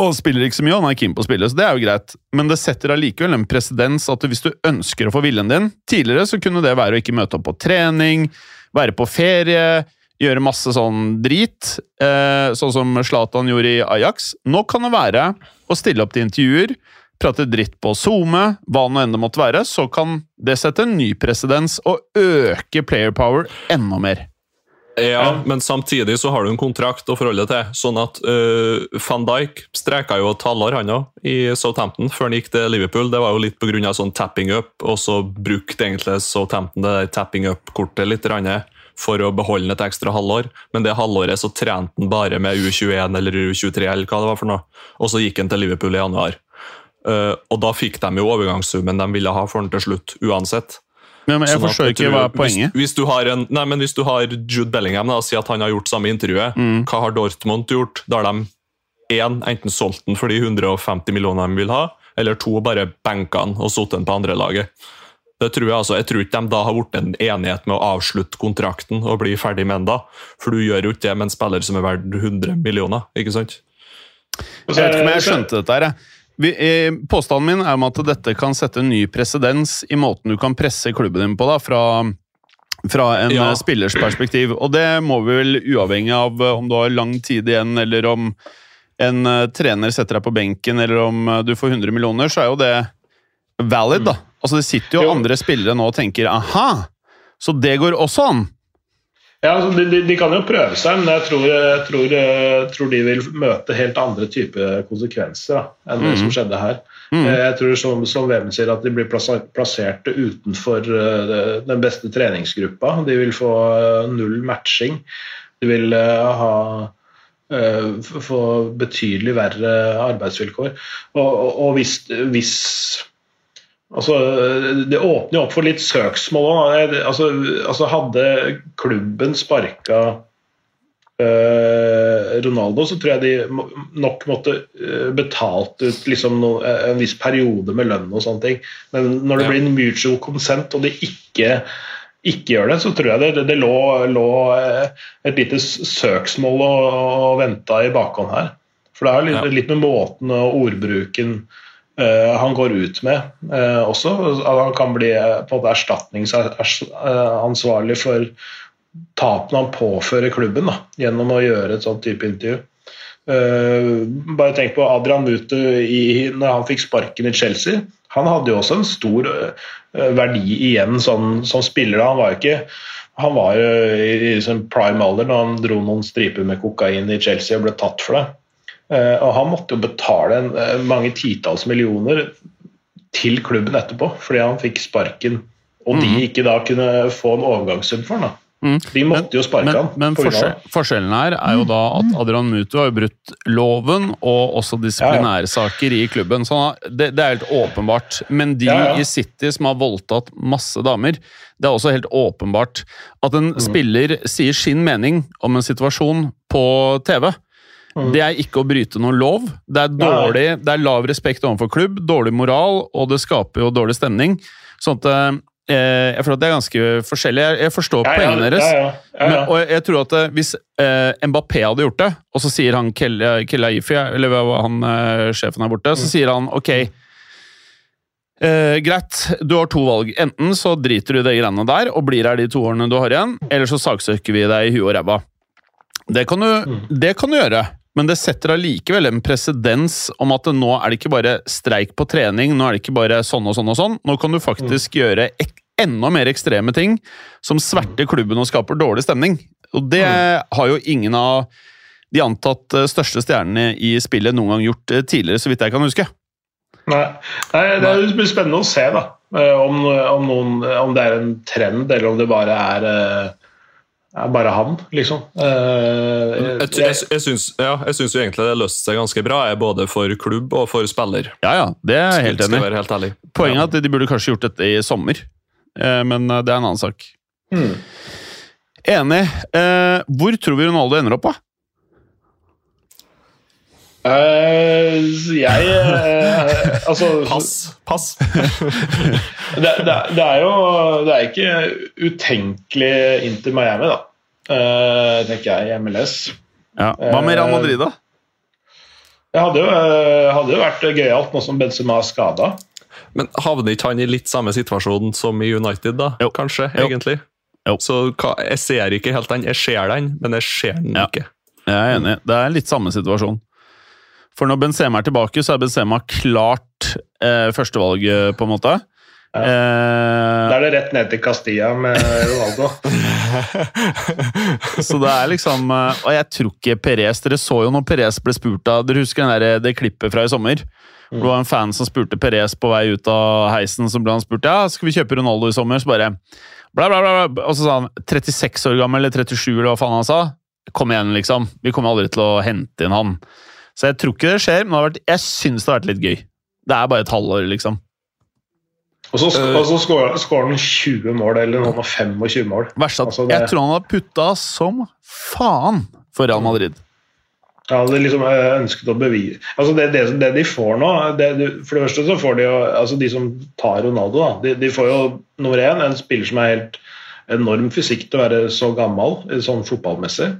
Og spiller ikke så mye, og han er keen på å spille, så det er jo greit. Men det setter allikevel en presedens at hvis du ønsker å få viljen din Tidligere så kunne det være å ikke møte opp på trening, være på ferie, gjøre masse sånn drit, eh, sånn som Zlatan gjorde i Ajax. Nå kan det være å stille opp til intervjuer, prate dritt på SoMe, hva nå enn det måtte være, så kan det sette en ny presedens og øke player power enda mer. Ja, men samtidig så har du en kontrakt å forholde deg til. Sånn at uh, van Dijk streka jo et halvår han òg i Southampton før han gikk til Liverpool. Det var jo litt pga. sånn tapping up, og så brukte egentlig Southampton det der tapping up-kortet litt for å beholde et ekstra halvår. Men det halvåret så trente han bare med U21 eller U23 eller hva det var for noe. Og så gikk han til Liverpool i januar. Uh, og da fikk de jo overgangssummen de ville ha for han til slutt, uansett. Men jeg Sånn forstår ikke tror- hva er poenget. Hvis, hvis, du har en, nei, men hvis du har Jude Bellingham, da, sier at han har gjort samme intervjuet, Mm. hva har Dortmund gjort? Da har de én, enten solgt den for de 150 millionene de vil ha, eller to, bare benka den og satt den på andrelaget. Det tror Jeg altså, jeg tror ikke de da har blitt en enighet med å avslutte kontrakten og bli ferdig med den da. For du gjør jo ikke det med en spiller som er verdt 100 millioner. ikke sant? Jeg vet ikke om jeg skjønte dette her. jeg. Eh, påstanden min er om at dette kan sette en ny presedens i måten du kan presse klubben din på, da, fra, fra en Ja. eh, spillers perspektiv. Og det må vi vel, uavhengig av eh, om du har lang tid igjen, eller om en trener setter deg på benken, eller om du får 100 millioner, så er jo det valid, da. Altså, det sitter jo Jo. andre spillere nå og tenker aha, så det går også an. Ja, altså, de, de, de kan jo prøve seg, men jeg tror, jeg tror, jeg tror de vil møte helt andre typer konsekvenser da, enn det Mhm. som skjedde her. Mm. Jeg tror som, som Vemund sier at de blir plassert utenfor uh, den beste treningsgruppa. De vil få uh, null matching. De vil uh, ha få betydelig verre arbeidsvilkår. Og, og, og hvis, hvis Altså, det åpner opp for litt søksmål òg. Altså, altså, hadde klubben sparka eh, Ronaldo, så tror jeg de nok måtte eh, betalt ut liksom no, en viss periode med lønn og sånne ting. Men når det Ja. blir en mutual consent, og de ikke ikke gjør det, så tror jeg det, det lå, lå eh, et lite søksmål og, og venta i bakhånd her. For det er litt, Ja. litt med måten og ordbruken eh, han går ut med eh, også. At han kan bli eh, på en måte erstatningsansvarlig for tapene han påfører klubben da, gjennom å gjøre et sånt type intervju. Bare tenk på Adrian Mutu i, når han fikk sparken i Chelsea. Han hadde jo også en stor verdi igjen sånn, som spiller. Han var ikke han var jo i, i sånn prime alder når han dro noen striper med kokain i Chelsea og ble tatt for det. Uh, og Han måtte jo betale en, mange titalls millioner til klubben etterpå fordi han fikk sparken. Og de ikke da kunne få en overgangssum for han. da. Mm. De måtte jo sparke men, han. Men forskjell, forskjellen her er jo da at Adrian Mutu har jo brutt loven og også disiplinærsaker i klubben. Så han har- det, det er helt åpenbart. Men de Ja, ja. i City som har voldtatt masse damer, det er også helt åpenbart at en Mm. spiller sier sin mening om en situasjon på TV. Mm. Det er ikke å bryte noen lov. Det er, dårlig, det er lav respekt overfor klubb, dårlig moral, og det skaper jo dårlig stemning. Sånn at eh, Jeg føler at det er ganske forskjellig. Jeg, forstår Ja, poengene deres. Ja, ja, ja, Men, og jeg, tror at eh, hvis eh, Mbappé hadde gjort det, og så sier han Kel- Kelaifi, eller han eh, sjefen her borte, så Mm. sier han ok eh, Greit, du har to valg. Enten så driter du i de greiene der og blir her de to årene du har igjen, eller så saksøker vi deg i huet og ræva. Det kan, du, Mm. det kan du gjøre, men det setter allikevel en presedens om at nå er det ikke bare streik på trening, nå er det ikke bare sånn og sånn og sånn. Nå kan du faktisk gjøre ek enda mer ekstreme ting som sverter klubben og skaper dårlig stemning. Og det har jo ingen av de antatt eh, største stjernene i spillet noen gang gjort eh, tidligere, så vidt jeg kan huske. Nei. Nei, det blir spennende å se da, eh, om, om, noen, om det er en trend, eller om det bare er, er bare han, liksom. Uh, Jeg, jeg, jeg, syns, ja, jeg syns jo egentlig det løste seg ganske bra, jeg, både for klubb og for spiller. Ja, ja, det er jeg helt enig helt ærlig. Poenget er at de burde kanskje gjort dette i sommer, uh, men eh, det er en annen sak. Mm. Enig. Uh, hvor tror vi Ronaldo ender opp, da? Eh, jeg uh, (laughs) Altså Pass. Pass. (laughs) det, det, det er jo Det er ikke utenkelig inn til Miami, da. Uh, tenker jeg, i MLS. Ja. Hva med Real Madrid, da? Det hadde hadde jo vært gøyalt nå som Benzema er skada. Men havner ikke han i litt samme situasjon som i United, da? Jo. Kanskje, Jo. egentlig? Jo. Så hva, jeg ser ikke helt den. Jeg ser den, men jeg ser den Ja. ikke. Jeg er enig. Det er litt samme situasjon. For når Benzema er tilbake, så er Benzema klart eh, førstevalget, på en måte. Ja. Eh, Da er det rett ned til Castilla med Ronaldo. (laughs) så det er liksom eh, Og jeg tror ikke Perez Dere så jo når Perez ble spurt av Dere husker den der, det klippet fra i sommer? Det var en fan som spurte Perez på vei ut av heisen, så ble han spurt ja, skal vi kjøpe Ronaldo i sommer. Så bare bla, bla, bla. Og så sa han 36 år gammel eller 37, eller hva faen han sa. Kom igjen, liksom. Vi kommer aldri til å hente inn han. Så jeg tror ikke det skjer, men det har vært, jeg syns det har vært litt gøy. Det er bare et halvår, liksom. Og så, Eh. og så skårer han 20 mål, eller noen og 25 mål. Verst at Altså, det- jeg tror han har putta som faen for Real Madrid. Ja, de liksom eh, ønsket å bevise altså det, det, det de får nå det, For det første så får de jo altså De som tar Ronaldo, da, de, de får jo nummer én en spiller som er helt enorm fysikk til å være så gammel, sånn fotballmessig.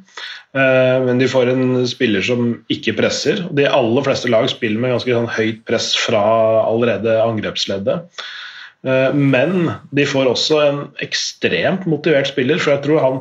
Eh, men de får en spiller som ikke presser. De aller fleste lag spiller med ganske sånn høyt press fra allerede angrepsleddet. Eh, Men de får også en ekstremt motivert spiller, for jeg tror han,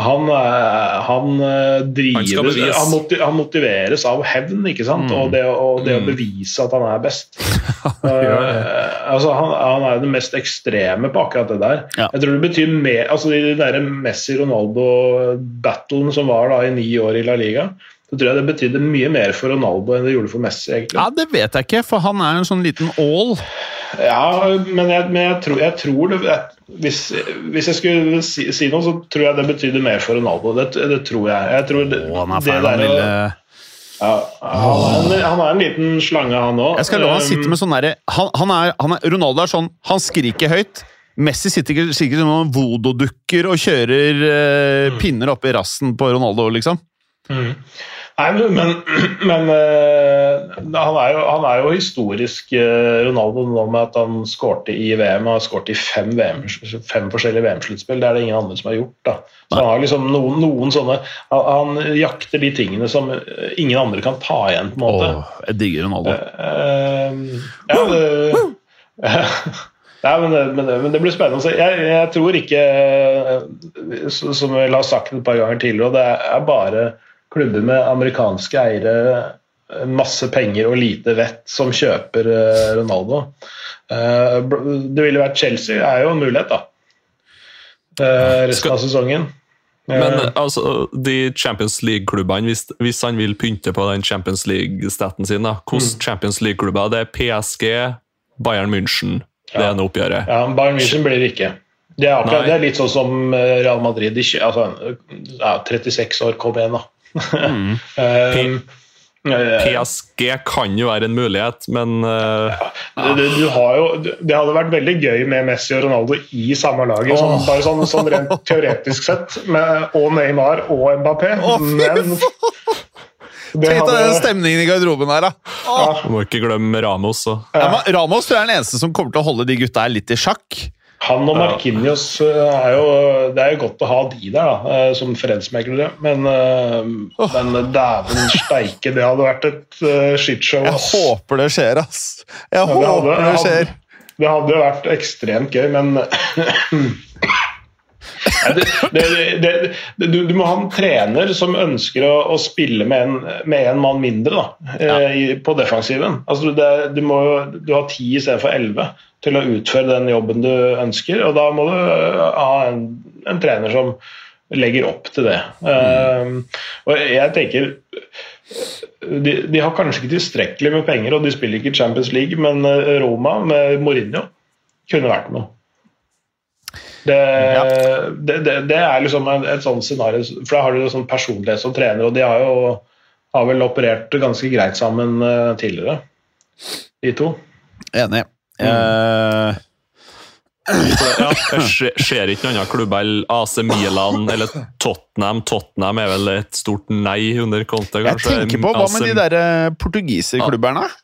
han, eh, han eh, Han drives han, moti- han motiveres av hevn, ikke sant? Mm. Og, det, og det å Mm. bevise at han er best. (laughs) uh. Altså han, han er den mest ekstreme på akkurat det der. Ja. Jeg tror det betyr mer altså De der Messi-Ronaldo-battlen som var da i ni år i La Liga, så tror jeg det betydde mye mer for Ronaldo enn det gjorde for Messi. egentlig. Ja, det vet jeg ikke, for han er en sånn liten ål. Ja, men jeg, men jeg, tror, jeg tror det hvis, hvis jeg skulle si, si noe, så tror jeg det betydde mer for Ronaldo. Det, det tror jeg. jeg tror det, Åh, han er feil, han lille ja, han, er en, han er en liten slange, han òg. Jeg skal la han sitte med sånn derre han, han er, han er, Ronaldo er sånn Han skriker høyt. Messi sitter sikkert som noen voodoo-dukker og kjører eh, pinner oppi rassen på Ronaldo, liksom. Nei, men, (clears throat) men, eh, han, er jo, han er jo historisk eh, Ronaldo nå med at han skårte i VM. Han har skåret i fem, VM, fem forskjellige VM-sluttspill. Det er det ingen andre som har gjort. da. Så han har liksom noen, noen sånne han, han jakter de tingene som eh, ingen andre kan ta igjen, på en måte. Åh, jeg digger Ronaldo. Eh, ja, det, Nei, men, (laughs) det, men, det, men det blir spennende å. Jeg, jeg tror ikke, som vi har sagt et par ganger tidligere, og det er bare klubber med amerikanske eiere, eh, masse penger og lite vett, som kjøper eh, Ronaldo. Eh, Det ville vært Chelsea, er jo en mulighet, da. Resten av sesongen. Men altså, de Champions League-klubbene, hvis, hvis han vil pynte på den Champions League-staten sin, da, hvordan Mm. Champions League-klubber? Det er PSG, Bayern München, det Ja. ene oppgjøret. Ja, Bayern München blir det ikke. Det er, akkurat, det er litt sånn som Real Madrid. De, altså, ja, 36 år, kom igjen, da. Mm. (laughs) Eh, eh, PSG kan jo være en mulighet, men eh, du, du, du har jo, det hadde vært veldig gøy med Messi og Ronaldo i samme laget, sånn, bare sånn, sånn rent (laughs) teoretisk sett, med, og Neymar og Mbappé. Oh, men Tenk deg den stemningen i garderoben her, da. Ja. du må ikke glemme Ramos. Ja. Ja, men Ramos tror jeg er den eneste som kommer til å holde de gutta her litt i sjakk. Han og Marquinhos eh, er jo Det er jo godt å ha de der, da, eh, som fredsmeglere, men, oh. men dæven steike, det hadde vært et shitshow. Ass. Jeg håper det skjer, ass. Jeg Ja, det hadde- håper det skjer. Det hadde vært ekstremt gøy, men (clears throat) (clears throat) Det, det, det, du, du må ha en trener som ønsker å, å spille med en, med en mann mindre da, ja. i, på defensiven. Altså, det, du, må, du har ti istedenfor elleve til å utføre den jobben du ønsker. og Da må du eh, ha en, en trener som legger opp til det. Eh, og jeg tenker de, de har kanskje ikke tilstrekkelig med penger, og de spiller ikke Champions League, men eh, Roma med Mourinho kunne vært noe. Det, det, det, det er liksom et, et sånt scenario, for da har du sånn personlighet som trener, og de har jo har vel operert ganske greit sammen uh, tidligere, de to. Enig. Eh, Ja, (clears throat) jeg ser- ikke noen andre klubber enn AC Milan eller Tottenham. Tottenham er vel et stort nei under Conte, jeg tenker på hva med de der eh, portugiserklubberne? Ja,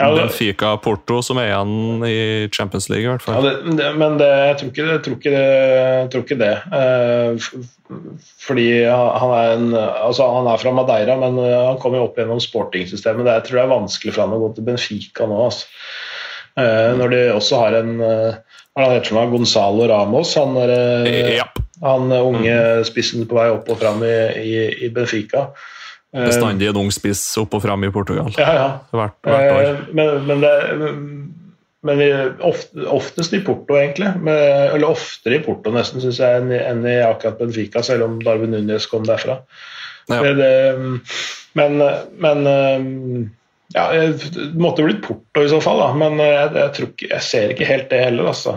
det, Benfica Porto, som er igjen i Champions League, i hvert ja, fall. det, det, men det, jeg tror ikke, jeg tror ikke det. Tror ikke det. Eh, fordi han er, en, altså han er fra Madeira, men eh, han kommer jo opp gjennom sportingsystemet. Det, jeg tror det er vanskelig for han å gå til Benfica nå. Altså. Eh, når de også har en eh, Hva er han heter noe? Gonzalo Ramos. Han, er, eh, Ja, han unge spissen på vei opp og fram i, i, i Benfica. Eh, bestandig en ung spiss opp og fram i Portugal. Ja, ja. Hvert, hvert år. Eh, Men, men, det, men ofte, oftest i Porto, egentlig. Men, eller oftere i Porto, nesten, syns jeg, enn i, akkurat Benfica, selv om Darwin Núñez kom derfra. Ja. Det, det, men, men ja, Det måtte blitt Porto i så fall, da. men jeg, jeg, tror ikke, jeg ser ikke helt det heller. altså.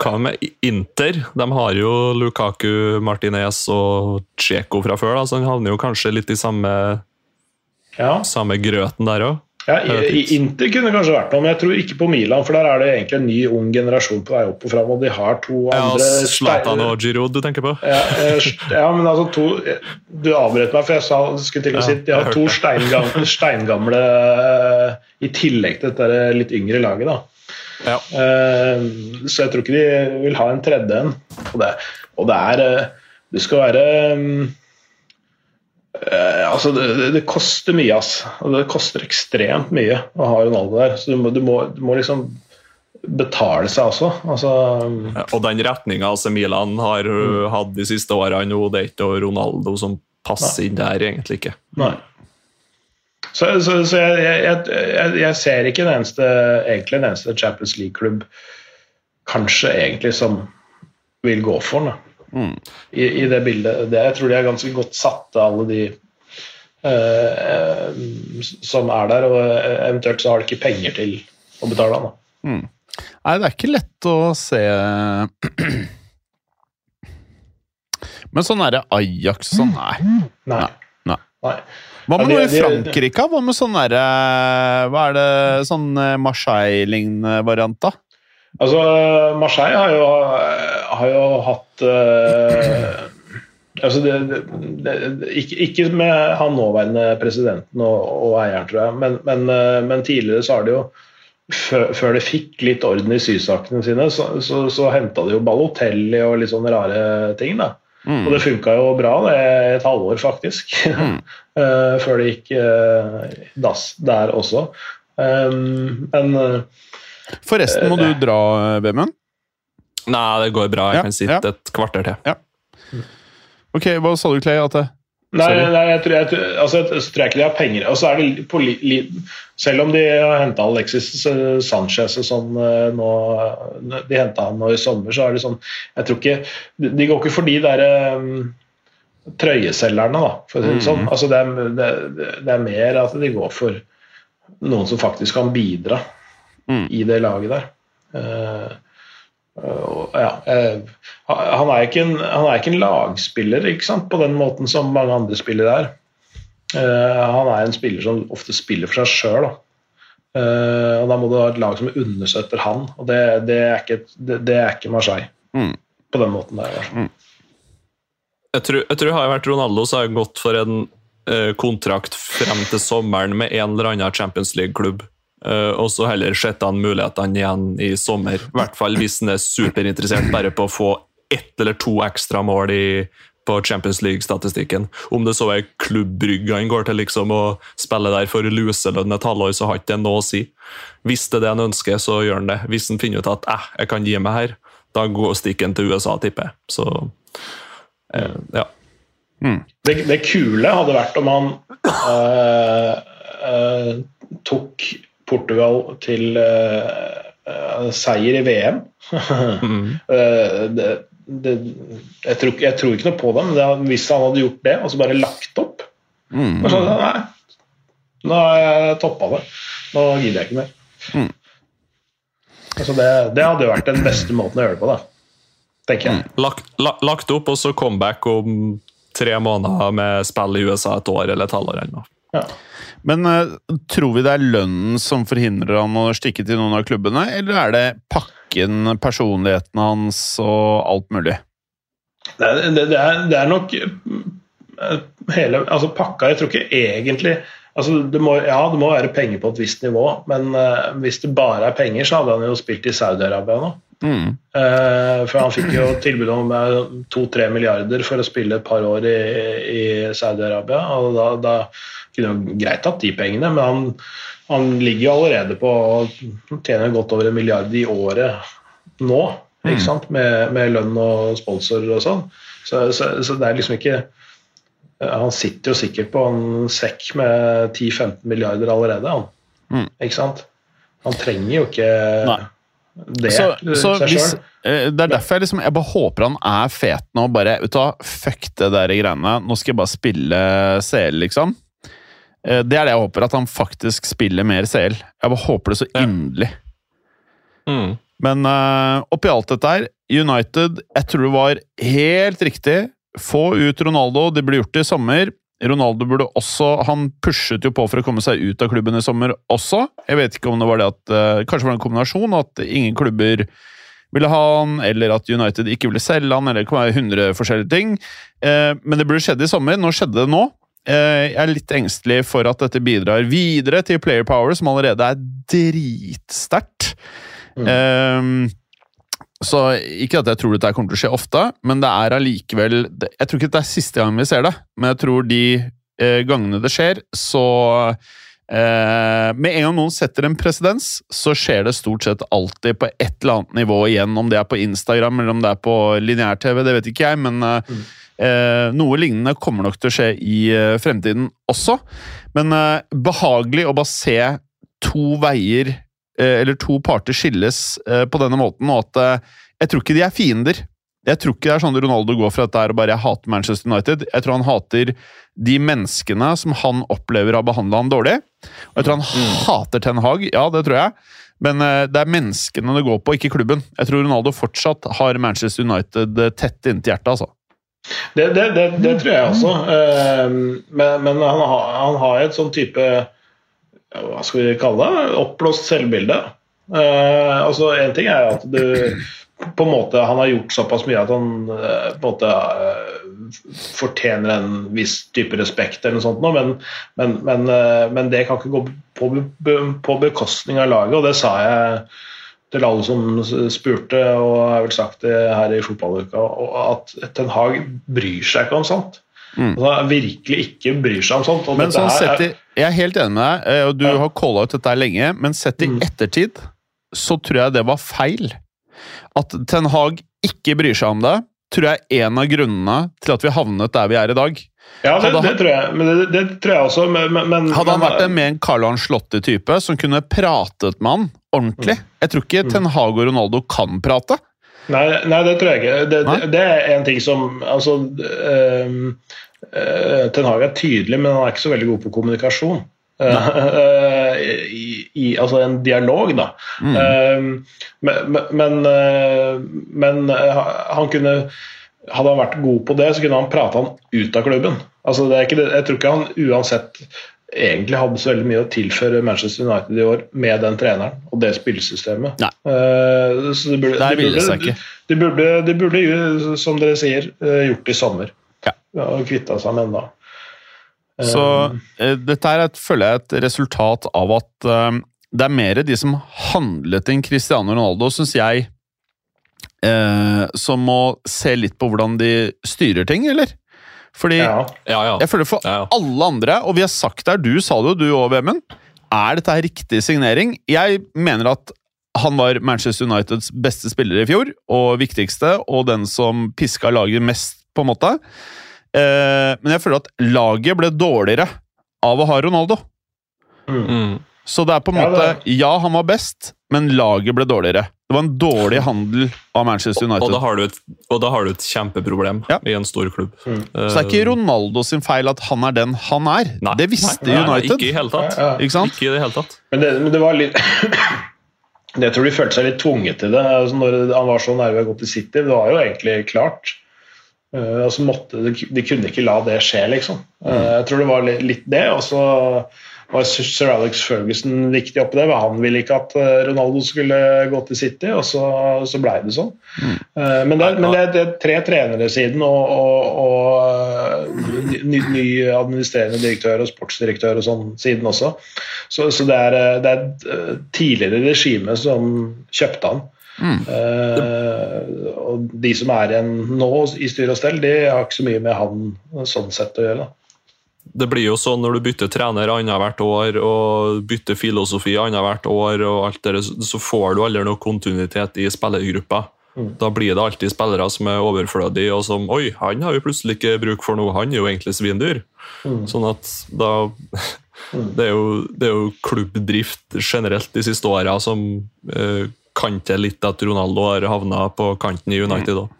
Hva med Inter? De har jo Lukaku, Martinez og Cheko fra før, da, så han havner jo kanskje litt i samme, Ja, samme grøten der òg. ja Inter kunne kanskje vært noe, men jeg tror ikke på Milan, for der er det egentlig en ny, ung generasjon på vei opp og fram, og de har to andre Ja, Zlatan og Giroud du tenker på? Ja, eh, ja, men altså to Du avbrøt meg, for jeg sa, skulle til å si de har to steingamle, (laughs) steingamle eh, i tillegg til dette litt yngre laget. da. Ja. Uh, Så jeg tror ikke de vil ha en tredje en. Og det, og det er eh, Du skal være um, uh, Altså, det, det- det koster mye, ass. Det koster ekstremt mye å ha Ronaldo der. Så du må, du må, du må liksom betale seg også. Altså Ja, Og den retninga altså Milan har mm. hatt de siste årene nå, det er ikke Ronaldo som passer inn der, egentlig ikke. Nei. Så, så, så jeg, jeg, jeg, jeg ser ikke en eneste, egentlig en eneste Champions League-klubb kanskje egentlig som vil gå for den. Mm. I, I det bildet. Det, jeg tror de er ganske godt satt, alle de eh, eh, som er der. Og eventuelt så har de ikke penger til å betale den. Mm. Nei, det er ikke lett å se Men sånn er det Ajax og sånn, nei. Nei. Nei. Nei. Hva med noe i Frankrike? Hva med sånn derre Hva er det sånn eh, Marseille-lignende variant, da? Altså, Marseille har jo, har jo hatt uh, Altså det, det, ikke, ikke med han nåværende presidenten og, og eieren, tror jeg, men, men, eh, men, tidligere så har det jo før, de det fikk litt orden i sysakene sine, så, så, så henta de jo Balotelli og litt sånne rare ting. da. Mm. Og det funka jo bra det et halvår, faktisk. Mm. uh, (laughs) før det gikk uh, dass der også. Um, men uh, Forresten, må du dra, Vemund? Nei, det går bra. Jeg ja, kan sitte ja. et kvarter til. Ja. Ok, Hva sa du, Clay? At det Nei, nei jeg, tror, jeg, altså, jeg, tror ikke de har penger. Og så er det på li, li, selv om de har henta Alexis Sanchez og sånn eh, nå De henta han nå i sommer, så er det sånn Jeg tror ikke De går ikke for de derre um, trøyeselgerne, da, for å si det sånn. Mm. Altså, det, er, det, det, er, mer at de går for noen som faktisk kan bidra mm. i det laget der. Uh, ja, eh, han, er ikke en, han er ikke en lagspiller ikke sant, på den måten som mange andre spillere er. Uh, han er en spiller som ofte spiller for seg sjøl. Uh, da må du ha et lag som understøtter han, og det, det, er, ikke, det, det er, ikke, Marseille. Mm. På den måten der. Mm. Jeg, tror, jeg tror har jeg vært Ronaldo, så har gått for en uh, kontrakt frem til sommeren med en eller annen Champions League-klubb. Uh, og så heller sette han mulighetene igjen i sommer. I hvert fall hvis han er superinteressert bare på å få ett eller to ekstra mål i, på Champions League-statistikken. Om det så er klubbrygga han går til liksom å spille der for luselønn et halvår, så har ikke det noe å si. Hvis det er det han ønsker, så gjør han det. Hvis han finner ut at eh, jeg kan gi meg her, da går stikken til USA, tipper jeg. Så uh, ja. Mm. Det, det, kule hadde vært om han uh, tok Portugal til uh, seier i VM. mm. uh, (laughs) det, det, jeg, tror, jeg, tror, ikke noe på det, men det, hvis han hadde gjort det, og så bare lagt opp mm. så, Nei, nå har jeg toppa det. Nå gidder jeg ikke mer. Mm. Altså det, det, hadde vært den beste måten å gjøre det på, da. tenker jeg. Mm. Lagt, lagt, opp, og så comeback om tre måneder med spill i USA et år eller et halvår. eller noe. Ja. Men uh, tror vi det er lønnen som forhindrer han å stikke til noen av klubbene, eller er det pakken, personligheten hans og alt mulig? Det er, det, det er, det er nok eh, hele Altså pakka Jeg tror ikke egentlig altså det må, Ja, det må være penger på et visst nivå, men uh, hvis det bare er penger, så hadde han jo spilt i Saudi-Arabia nå. Mm. Uh, for han fikk jo tilbud om to-tre milliarder for å spille et par år i, i Saudi-Arabia. og da, da kunne greit tatt de pengene, men han, han ligger jo allerede på å tjene godt over en milliard i året nå. ikke mm. sant? Med, med lønn og sponsorer og sånn. Så, så, så, det er liksom ikke Han sitter jo sikkert på en sekk med 10-15 milliarder allerede, han. Mm. Ikke sant? Han trenger jo ikke Nei. det så, så hvis. Eh, det er derfor jeg liksom Jeg bare håper han er fet nå. Bare vet du hva, fuck det der greiene. Nå skal jeg bare spille CL, liksom. Eh, det er det jeg håper, at han faktisk spiller mer CL. Jeg bare håper det så inderlig. Mm. Men uh, oppi alt dette her, United Jeg tror det var helt riktig. Få ut Ronaldo. Det ble gjort i sommer. Ronaldo burde også Han pushet jo på for å komme seg ut av klubben i sommer også. Jeg vet ikke om det var det at uh, Kanskje det var en kombinasjon, at ingen klubber ville ha han, eller at United ikke ville selge han, eller det kan være 100 forskjellige ting. Uh, men det burde skjedd i sommer. Nå skjedde det nå. Eh, jeg er litt engstelig for at dette bidrar videre til player power, som allerede er dritsterkt. Mm. Um, så ikke at jeg tror dette kommer til å skje ofte, men det er allikevel Jeg tror ikke det er siste gang vi ser det, men jeg tror de eh, gangene det skjer, så eh, Med en gang noen setter en presedens, så skjer det stort sett alltid på et eller annet nivå igjen. Om det er på Instagram eller om det er på lineær-TV, det vet ikke jeg, men eh, mm. Eh, noe lignende kommer nok til å skje i eh, fremtiden også, men eh, behagelig å bare se to veier, eller to parter, skilles på denne måten, og at jeg tror ikke de er fiender. Jeg tror ikke det er sånn Ronaldo går fra dette her og bare 'jeg hater Manchester United'. Jeg tror han hater de menneskene som han opplever har behandla han dårlig. Og jeg tror han mm. hater Ten Hag, ja, det tror jeg. Men det er menneskene det går på, ikke klubben. Jeg tror Ronaldo fortsatt har Manchester United tett inntil hjertet. altså. Det, det, det, det, tror jeg også. Ehm, men, men han, har, han, har, et sånn type Hva skal vi kalle det? Oppblåst selvbilde. Uh, altså Én ting er at du på en måte han har gjort såpass mye at han eh, på en måte eh, fortjener en viss type respekt, eller noe sånt, men, men, men, eh, men det kan ikke gå på, på bekostning av laget, og det sa jeg til alle som spurte, og jeg har vel sagt det her i fotballuka, at Ten Hag bryr seg ikke om sånt. Mm. Altså, virkelig ikke bryr seg om sånt. Men sånn sett i, jeg er helt enig med deg, eh, og du Ja. har calla ut dette lenge, men sett i Mm. ettertid så tror jeg det var feil. At Ten Hag ikke bryr seg om det, tror jeg er en av grunnene til at vi havnet der vi er i dag. Ja, det, Hadde det tror jeg. Men det, det tror jeg også. Men, men, Hadde han vært en mer Carl Carlo Ancelotti-type som kunne pratet med han ordentlig Jeg tror ikke Ten Hag og Ronaldo kan prate. Nei, nei, det tror jeg ikke. Det, det, det er en ting som altså, øh, øh, Ten Hag er tydelig, men han er ikke så veldig god på kommunikasjon. Eh, (laughs) i, i, altså en dialog, da. Mm. Ehm, men men, eh, men eh, han kunne Hadde han vært god på det, så kunne han prate han ut av klubben. Altså, det er ikke jeg tror ikke han uansett egentlig hadde så veldig mye å tilføre Manchester United i år med den treneren og det spillesystemet. Nei. Uh, så det burde, Der ville det seg ikke. de burde, de burde som dere sier, eh, gjort i sommer. Ja. Og kvitta seg med den da. Så uh, dette er et, føler jeg et resultat av at uh, det er mer de som handlet inn Cristiano Ronaldo, syns jeg, som må se litt på hvordan de styrer ting, eller? Fordi ja. Ja, ja. jeg føler for Ja, ja. alle andre, og vi har sagt det her, du sa det jo, du òg, Vemund, er dette her riktig signering? Jeg mener at han var Manchester Uniteds beste spiller i fjor, og viktigste, og den som piska laget mest, på en måte. Eh, men jeg føler at laget ble dårligere av å ha Ronaldo. Mm. Så det er på en måte Ja, han var best, men laget ble dårligere. Det var en dårlig handel av Manchester Og, da United. har du et, og da har du et kjempeproblem Ja. i en stor klubb. Mm. Så det er ikke Ronaldo sin feil at han er den han er. Nei, det visste nei, nei, nei, Ikke i hele tatt. Ja, ja. Ikke sant? Ikke i det hele tatt. Men, det, men det var litt (coughs) Jeg tror de følte seg litt tvunget til det altså når han var så nærme å gå til City. Det var jo egentlig klart. Uh, altså måtte, de kunne ikke la det skje, liksom. Eh, jeg tror det var litt, litt det. Og så var sir Alex Ferguson viktig oppi det. men Han ville ikke at eh, Ronaldo skulle gå til City, og så, så blei det sånn. Mm. men, det, men det, er- tre trenere siden og, og, og eh, ny, ny administrerende direktør og sportsdirektør og sånn siden også. Så, så det, er, eh, det er eh, tidligere regime som kjøpte han. Eh, og de som er igjen nå i styr og stell, de har ikke så mye med han sånn sett å gjøre. Det blir jo sånn når du bytter trener annethvert år og bytter filosofi annethvert år, og alt det, så får du aldri noe kontinuitet i spillergruppa. Mm. Da blir det alltid spillere som er overflødige, og som Oi, han har vi plutselig ikke bruk for noe, han er jo egentlig svindyr. Mm. Sånn at da (laughs) det, er jo, det er jo klubbdrift generelt de siste åra som eh, kan til litt at Ronaldo har havna på kanten i United òg.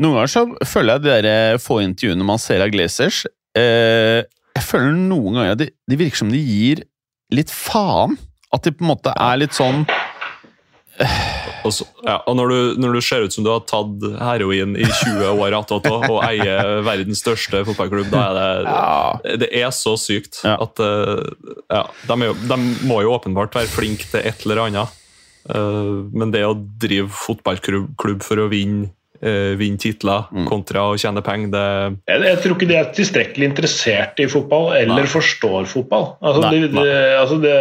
Noen ganger så føler jeg de der få intervjuene man ser av Glazers eh, Jeg føler noen ganger at de, de virker som de gir litt faen. At de på en måte er litt sånn Og, så, ja, og når, du, når du ser ut som du har tatt heroin i 20 år attåt og eier verdens største fotballklubb, da er det ja, Det er så sykt Ja. at eh, ja, de, jo, de må jo åpenbart være flinke til et eller annet. Eh, men det å drive fotballklubb for å vinne, uh, vinne titler Mm. kontra å tjene penger, det Jeg, jeg tror ikke de er tilstrekkelig interessert i fotball eller Nei. forstår fotball. Altså, Nei, det, det, altså, det,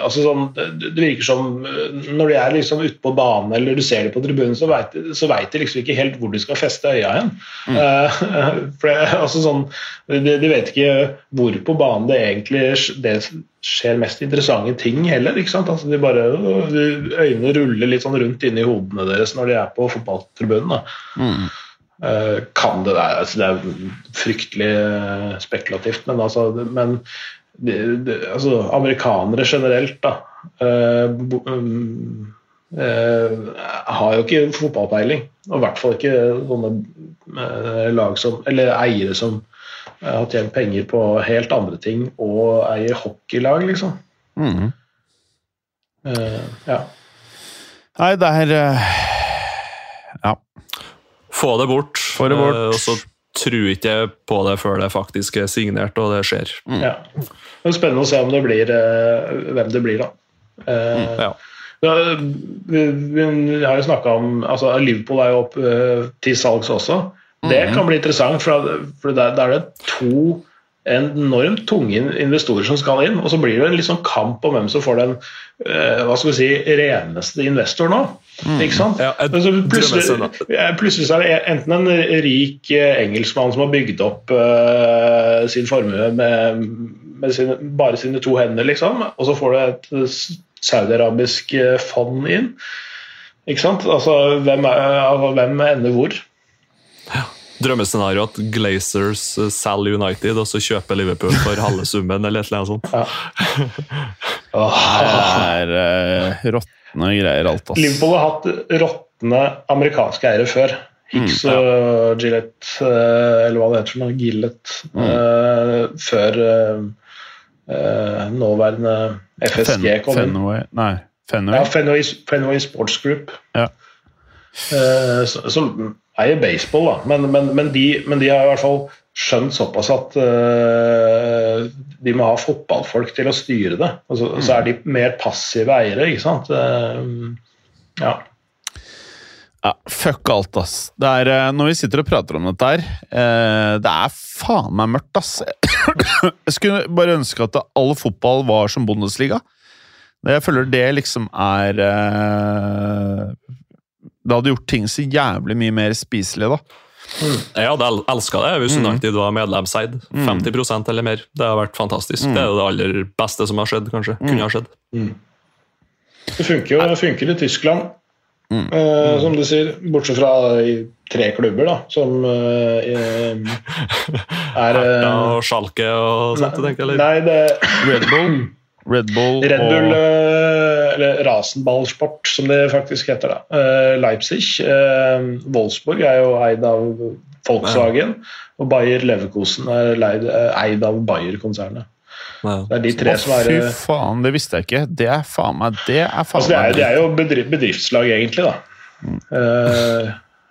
altså sånn, det, det virker som øh, Når de er liksom ute på banen eller du ser dem på tribunen, så veit vet de liksom ikke helt hvor de skal feste øya hen. Uh, (laughs) for det, altså sånn, de, de vet ikke hvor på banen det egentlig det skjer mest interessante ting heller. ikke sant? Altså, de bare, Øynene ruller litt sånn rundt inni hodene deres når de er på fotballtribunen. mm. Eh, kan det der altså Det er fryktelig eh, spekulativt, men altså men de, de, altså, Amerikanere generelt, da Uh, bo- um, eh, har jo ikke fotballpeiling. Og i hvert fall ikke sånne lag som Eller eiere som har tjent penger på helt andre ting og eier hockeylag, liksom. Mm. Uh, ja. Nei, det er uh, Ja. Få det bort. Få det bort. Uh, og så tror ikke jeg på det før det faktisk er signert og det skjer. ja. Det er spennende å se om det blir, eh, hvem det blir, da. Mm, Ja. Ja, vi, vi har jo snakka om altså Liverpool er jo opp eh, til salgs også. Det kan bli interessant, for, for da er det to enormt tunge investorer som skal inn, og så blir det en sånn kamp om hvem som får den eh, hva skal vi si, reneste investoren nå. Ikke sant? Ja, plutselig, plutselig så er det enten en rik eh, engelskmann som har bygd opp uh, sin formue med, med sine, bare sine to hender, liksom, og så får du et saudiarabisk fond inn. Ikke sant? Altså, hvem, er, altså, hvem ender hvor? Drømmescenario at Glazers eh, selger United, og så kjøper Liverpool for halve summen, eller et eller annet sånt. Det er uh, råtne greier, alt, ass. Liverpool har hatt råtne amerikanske eiere før. Hicks og Gillette, Gillett, eller hva det heter for noe, Gillette, eh, før uh, eh, nåværende FSG Fen kom inn. Fenway Nei, Ja, Fenway. Fenway, Fenway Sports Group. Ja. Uh, så- som eier baseball, da. Men, men, men, de, men de har i hvert fall skjønt såpass at uh, de må ha fotballfolk til å styre det. Og så, så er de mer passive eiere, ikke sant. Uh, ja. Ja, fuck alt, ass. Det er, eh, når vi sitter og prater om dette her eh, Det er faen meg mørkt, ass. (coughs) Jeg skulle bare ønske at all fotball var som Bundesliga. Jeg føler det liksom er eh, Det hadde gjort ting så jævlig mye mer spiselig, da. Jeg hadde el elska det hvis Mm. United var medlemseid. 50% eller mer. Det har vært fantastisk. Mm. Det er jo det aller beste som har skjedd, kanskje. Kunne ha skjedd. Det funker jo det funker i Tyskland, Mm. eh, som du sier. Bortsett fra i tre klubber, da, som eh, (laughs) er eh, og Schalke og sånt, tenker jeg. Eller? Nei, det Red Bull, (clears throat) Red Bull Red Bull, og eh, eller Rasenballsport, som det faktisk heter. da. Eh, Leipzig. eh, Wolfsburg er jo eid av Volkswagen. Og Bayer Leverkosen er leid, eid av Bayer-konsernet. Wow. Det er de tre Å, som er fy eh, faen, det visste jeg ikke. Det er faen meg Det er faen altså, det, er, det er jo bedri- bedriftslag, egentlig. da. Mm. eh,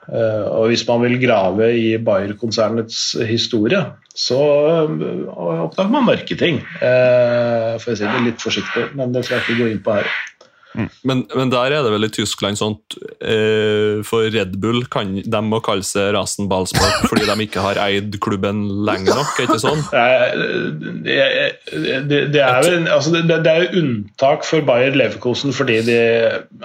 og hvis man vil grave i Bayer-konsernets historie, så uh, oppdager man mørke ting. Uh, for å si det litt forsiktig, men det skal jeg ikke gå inn på her. Men, men der er det vel i Tyskland sånt eh, For Red Bull kan, de må kalle seg rasen ballspark fordi de ikke har eid klubben lenge nok, er ikke sånn? (laughs) Det, det, det er vel altså det, det er jo unntak for Bayer Leverkosen fordi de,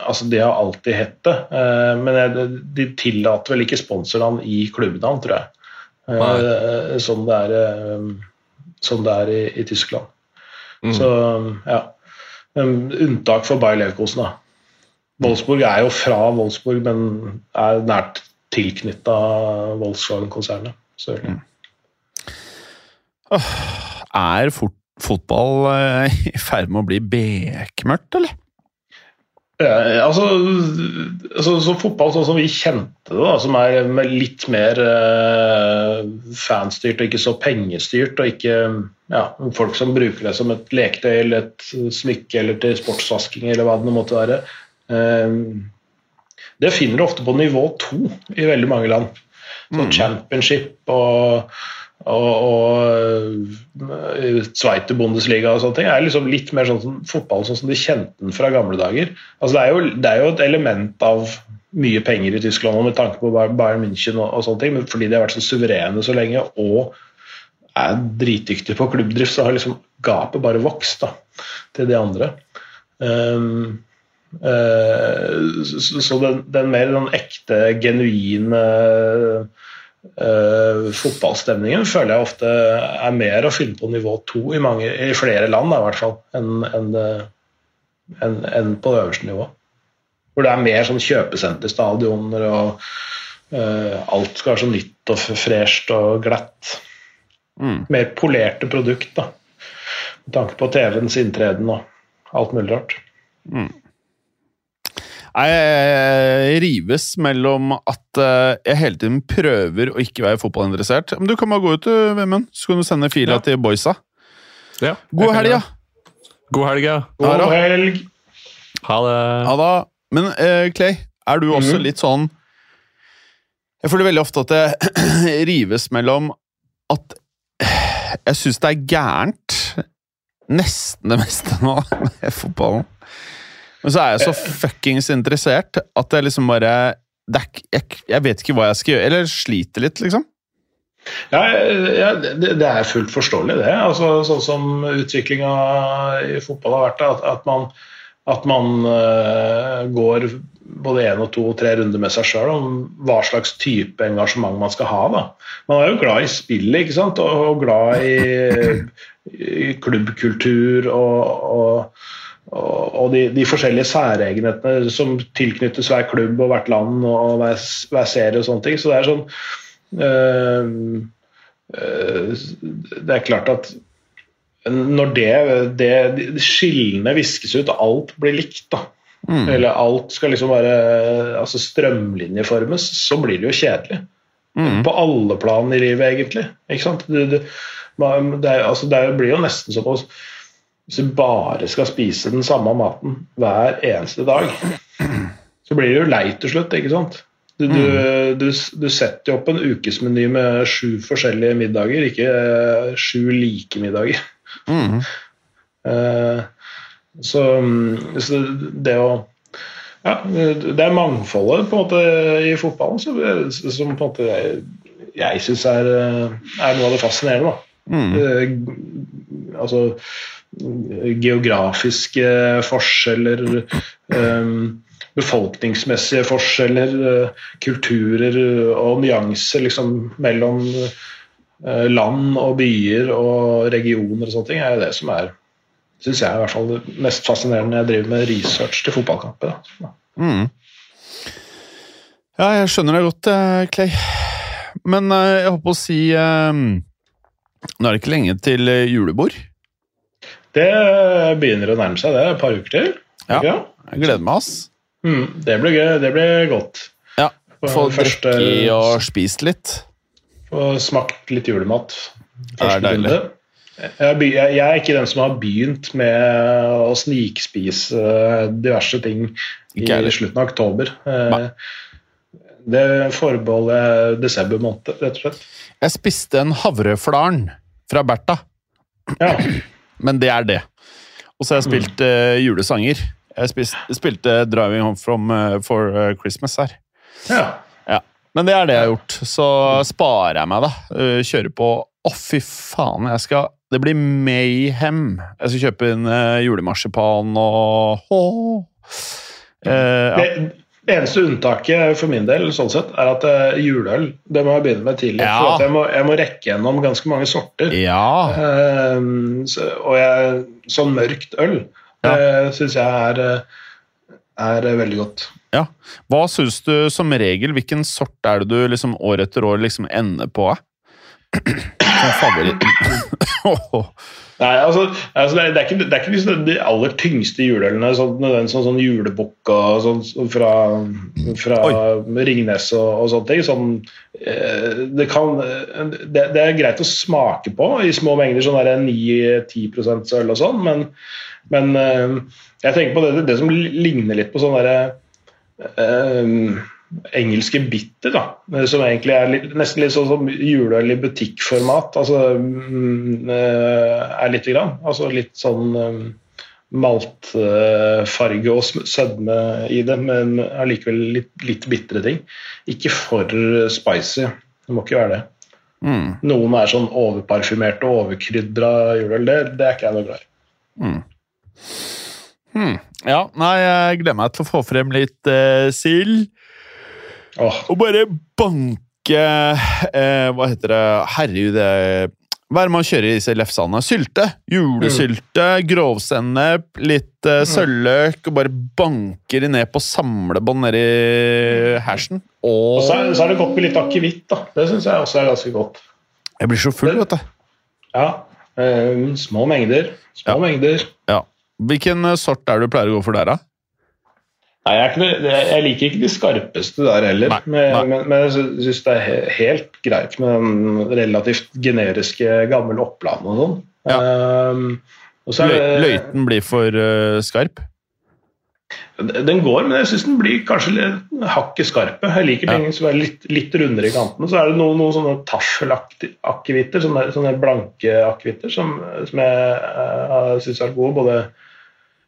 altså de har alltid hett det. Eh, Men de tillater vel ikke sponsornavn i klubbnavn, tror jeg. Nei. Sånn det er, sånn det er i, i Tyskland. Mm. Så ja. Um, Unntak for Bayer Leverkosen, da. Wolfsburg er jo fra Wolfsburg, men er nært tilknytta Wolfsburg-konsernet. selvfølgelig. Er fot fotball eh, (laughs) i ferd med å bli bekmørkt, eller? Eh, altså, altså så fotball sånn som vi kjente det, da, som er litt mer eh, fanstyrt og ikke så pengestyrt, og ikke ja, folk som bruker det som et leketøy eller et smykke eller til sportsvasking eller hva det måtte være. Eh, det finner du ofte på nivå to i veldig mange land. Sånn championship og og, og Sveiter Bundesliga og sånne ting er liksom litt mer sånn som fotball sånn som de kjente den fra gamle dager. Altså det, er jo, det er jo et element av mye penger i Tyskland med tanke på Bayern München og, og sånne ting, men fordi de har vært så suverene så lenge og er dritdyktige på klubbdrift, så har liksom gapet bare vokst da, til de andre. Um, uh, så, så den, den mer den ekte, genuine Uh, fotballstemningen føler jeg ofte er mer å finne på nivå to i, mange, i flere land da, i hvert fall, enn en, en, enn- enn på det øverste nivået. Hvor det er mer sånn kjøpesenterstadioner og uh, alt skal være så nytt og fresht og glatt. Mm. Mer polerte produkt, da. Med tanke på TV-ens inntreden og alt mulig rart. Jeg rives mellom at eh, jeg hele tiden prøver å ikke være fotballinteressert. Men du kan bare gå ut, Vemund, så kan du sende fila Ja. til boysa. Ja, God helg, ja! God helg, ja. God helg! Ha det. Ha det. Men uh, Clay, er du også Mhm. litt sånn Jeg føler veldig ofte at det (clears throat) rives mellom at jeg syns det er gærent nesten det meste nå (laughs) med fotballen. Men så er jeg så fuckings interessert at jeg liksom bare er, jeg, jeg vet ikke hva jeg skal gjøre. Eller sliter litt, liksom. Ja, ja det, det er fullt forståelig, det. Altså, sånn som utviklinga i fotball har vært, at, at man, at man uh, går både én og to og tre runder med seg sjøl om hva slags type engasjement man skal ha. Da. Man er jo glad i spillet ikke sant? og, og glad i, i klubbkultur og, og, og, de, de forskjellige særegenhetene som tilknyttes hver klubb og hvert land og hver, hver serie og sånne ting. Så det er sånn øh, øh, Det er klart at når det, det de skillene viskes ut, alt blir likt, da, Mm. eller alt skal liksom være altså strømlinjeformes, så blir det jo kjedelig. Mm. På alle plan i livet, egentlig. Ikke sant? Det, det, det, er, altså, det blir jo nesten som å Hvis du bare skal spise den samme maten hver eneste dag, så blir det jo lei til slutt, ikke sant? Du, du, du, du setter jo opp en ukesmeny med sju forskjellige middager, ikke eh, sju like middager. Mm. Eh, så, mm, så det å ja, Det er mangfoldet på en måte i fotballen som, som på en måte jeg, jeg syns er, er noe av det fascinerende. Mm. Eh, altså geografiske forskjeller, eh, befolkningsmessige forskjeller, eh, kulturer og nyanser liksom, mellom eh, land og byer og regioner og sånne ting, er det som er syns jeg i hvert fall det mest fascinerende jeg driver med research til fotballkamper. Mm. Ja, jeg skjønner det godt, Clay. Men jeg jeg håper å si Nå er det ikke lenge til julebord. Det begynner å nærme seg, det et par uker til. Ja. Jeg gleder meg, ass. Mm, det blir gøy, det blir godt. Ja, Få drikke og spist litt. Få smakt litt julemat. Det er deilig. Jeg, jeg, er ikke den som har begynt med å snikspise eh, diverse ting i slutten av oktober. Eh, Nei. Det forbeholder desember måned, rett og slett. Jeg spiste en havreflarn fra Bertha, Ja. (clears throat) men det er det. Og så har jeg spilt uh, julesanger. Jeg spist, spilte 'Driving Home from uh, for uh, Christmas' her. ja. Ja. Men det er det jeg har gjort. Så sparer jeg meg, da. Kjører på Å, fy faen, jeg skal Det blir mayhem. Jeg skal kjøpe inn julemarsipan og oh. Ja. Det, det eneste unntaket for min del sånn sett, er at uh, juleøl det må jeg begynne med tidlig. Ja. For jeg, må, jeg må rekke gjennom ganske mange sorter. ja. Uh, så, og jeg, sånn mørkt øl det syns jeg er, eh, er veldig godt. ja. Hva syns du som regel? Hvilken sort er det du liksom år etter år liksom ender på? eh? Favoritt? Nei, altså, altså det, er, det, er ikke, det er ikke liksom de aller tyngste juleølene, sånn, sånn, sånn julebukk og sånn sånn fra, fra Ringnes og, og sånne ting. Sånn, det, kan, det, det er greit å smake på i små mengder, sånn 9-10% øl og sånn, men, men eh, jeg tenker på det, det som ligner litt på sånn derre eh, engelske bitter, da, som egentlig er litt, nesten litt sånn som juleøl i butikkformat. altså mm, eh, er lite grann. Altså litt sånn eh, maltfarge og sødme i det, men allikevel litt, litt bitre ting. Ikke for spicy. Det må ikke være det. Mm. Noen er sånn overparfymerte og overkrydra juleøl. Det, det er ikke jeg noe glad i. Hmm. Ja, nei, jeg gleder meg til å få frem litt eh, sild. Åh, Og bare banke eh, Hva heter det? Herregud, det Hva er det man kjører i disse lefsene? Sylte. Julesylte, grovsennep, litt eh, sølvløk. Og bare banker de ned på samlebånd nedi hersen. og Og så er, så er det godt med litt akevitt. da. Det syns jeg også er ganske godt. jeg blir så full, vet du. Ja, eh, Små mengder. Små Ja. mengder. Ja. Hvilken sort er det du pleier å gå for der, da? Nei, jeg, er ikke, jeg liker ikke de skarpeste der heller, Nei, men, nei. men, men jeg syns det er he- helt greit med den relativt generiske gammel Oppland og sånn. Ja. Um, og så det- løyten blir for uh, skarp? Den går, men jeg syns den blir kanskje hakket skarpe. Jeg liker Ja. ting som er litt, litt rundere i kantene. Så er det noen, noen sånne taffelakevitter, sånne, sånne blanke akevitter, som, som jeg uh, syns er gode. Både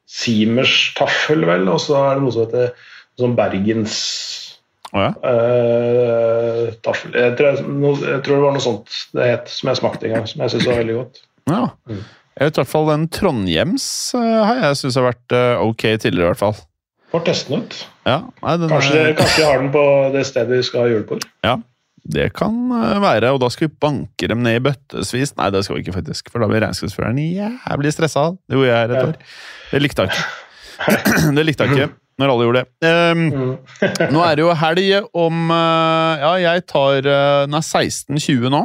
Simers taffel, vel, og så er det noe som heter sånn Bergens oh, ja. uh, taffel. Jeg tror, jeg, jeg tror det var noe sånt det het, som jeg smakte en gang, som jeg syns var veldig godt. ja. Mm. Jeg vet i hvert fall den Trondhjems uh, har jeg syns har vært uh, ok tidligere, i hvert fall. Får teste den ut. Ja, nei, den, Kanskje, er- kanskje de har den på det stedet vi skal ha julebord. Ja, det kan eh, være, og da skal vi banke dem ned i bøttesvis. Nei, det skal vi ikke, faktisk, for da blir regnskapsføreren jævlig stressa. Det gjorde jeg et Ja. år. Det likte han ikke. (clears throat) Det likte han ikke når alle gjorde det. Um, Mm. (laughs) nå er det jo helg om eh, Ja, jeg tar eh, Den er 16.20 nå.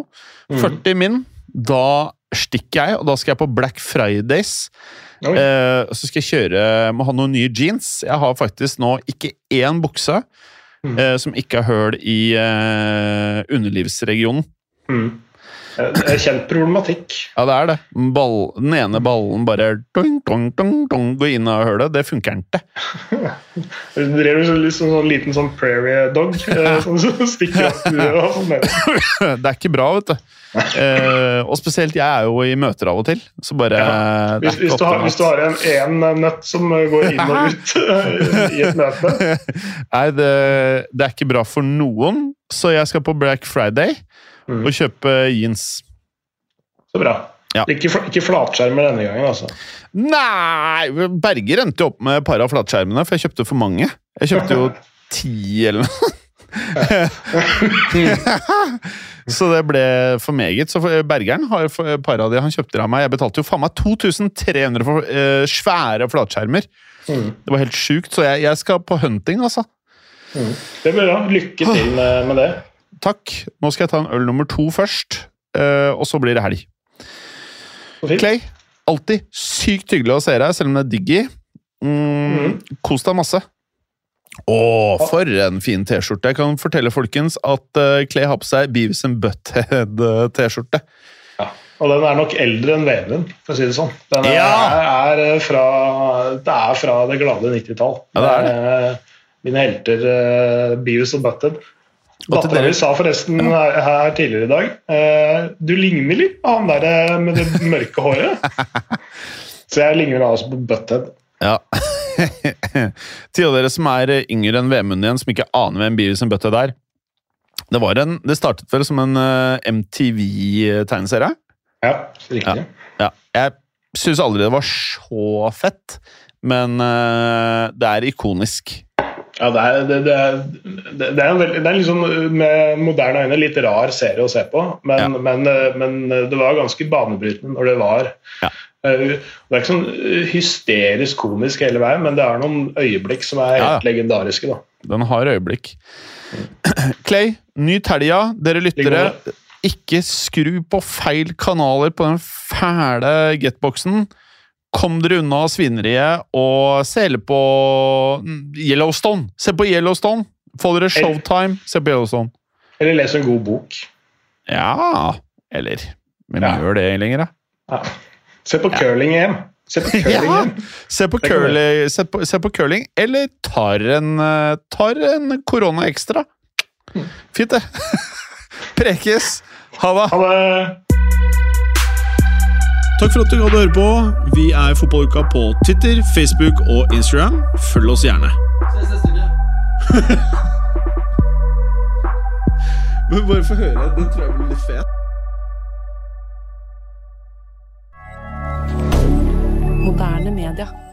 Mm. 40 min. Da stikker jeg, og da skal jeg på Black Fridays. Eh, så skal jeg kjøre Må ha noen nye jeans. Jeg har faktisk nå ikke én bukse Eh, som ikke har høl i eh, underlivsregionen. Mm. Det er kjent problematikk. Ja, det er det. Ball, den ene ballen bare dong, dong, dong, dong, går inn av hølet. Det funker ikke. (laughs) Du drev jo litt sånn, sånn liten sånn prairie dog eh, som som stikker opp huet (laughs) sånn. Det er ikke bra, vet du. Eh, og spesielt jeg er jo i møter av og til, så bare Ja. Hvis, hvis, du har, hvis du har en, én nøtt som går inn og ut (laughs) eh, i et møte Nei, det, det er ikke bra for noen, så jeg skal på Black Friday Mm. og kjøpe jeans. Så bra. Ja. Ikke, ikke flatskjermer denne gangen, altså. Nei! Berger endte jo opp med et par av flatskjermene, for jeg kjøpte for mange. Jeg kjøpte jo (laughs) ti eller noe. (laughs) så det ble for meget. Så Bergeren har par av de han kjøpte av meg. Jeg betalte jo faen meg 2300 for eh, svære flatskjermer. Mm. Det var helt sjukt, så jeg, jeg skal på hunting, altså. Det blir bra. Lykke til med, med det. Takk. Nå skal jeg ta en øl nummer to først, eh, og så blir det helg. Clay, alltid sykt hyggelig å se deg, selv om det er diggy. Mm, Kos deg masse. Å, for en fin T-skjorte. Jeg kan fortelle folkens at uh, Clay har på seg Beavis and Butthead-T-skjorte. Ja. Og den er nok eldre enn VM-en, for å si det sånn. Den er, Ja! er, er fra, det er fra det glade 90-tall. Ja, det er Eh, Mine helter uh, Beavis og Butthead. Dattera mi sa forresten her, her tidligere i dag eh, Du ligner litt på han der eh, med det mørke håret. (laughs) Så jeg ligner altså på Butthead. Ja. (laughs) Til av dere som er yngre enn Vemund igjen, som ikke aner hvem Beavis and Butthead er. Det, var en, det startet vel som en eh, MTV-tegneserie. Ja, riktig. Ja. Jeg syns aldri det var så fett, men eh, det er ikonisk. Ja, det er, det, det er, det er en veldig, det er liksom med moderne øyne litt rar serie å se på, men, Ja. men, eh, men det var ganske banebrytende når det var. Ja. Eh, Det er ikke sånn eh, hysterisk komisk hele veien, men det er noen øyeblikk som er helt Ja, ja. legendariske. da. Den har øyeblikk. (clears throat) Clay, nyt helga. Dere lyttere, ikke skru på feil kanaler på den fæle getboxen. Kom dere unna svineriet og se på Yellowstone. Se på Yellowstone. Få dere showtime. Se på Yellowstone. Eller les en god bok. Ja Eller Hvem Ja. gjør det lenger, da? Ja. Se på curling igjen. Se på (laughs) curling Ja. Se på, curling, se, på, se på curling, eller tar en, eh, tar en korona ekstra. Fint, det. (laughs) Prekes. Ha det. Ha det. Takk for at du gadd å høre på. Vi er Fotballuka på Twitter, Facebook og Instagram. Følg oss gjerne. (laughs) Men bare få høre. Den tror jeg blir litt fet. Moderne media.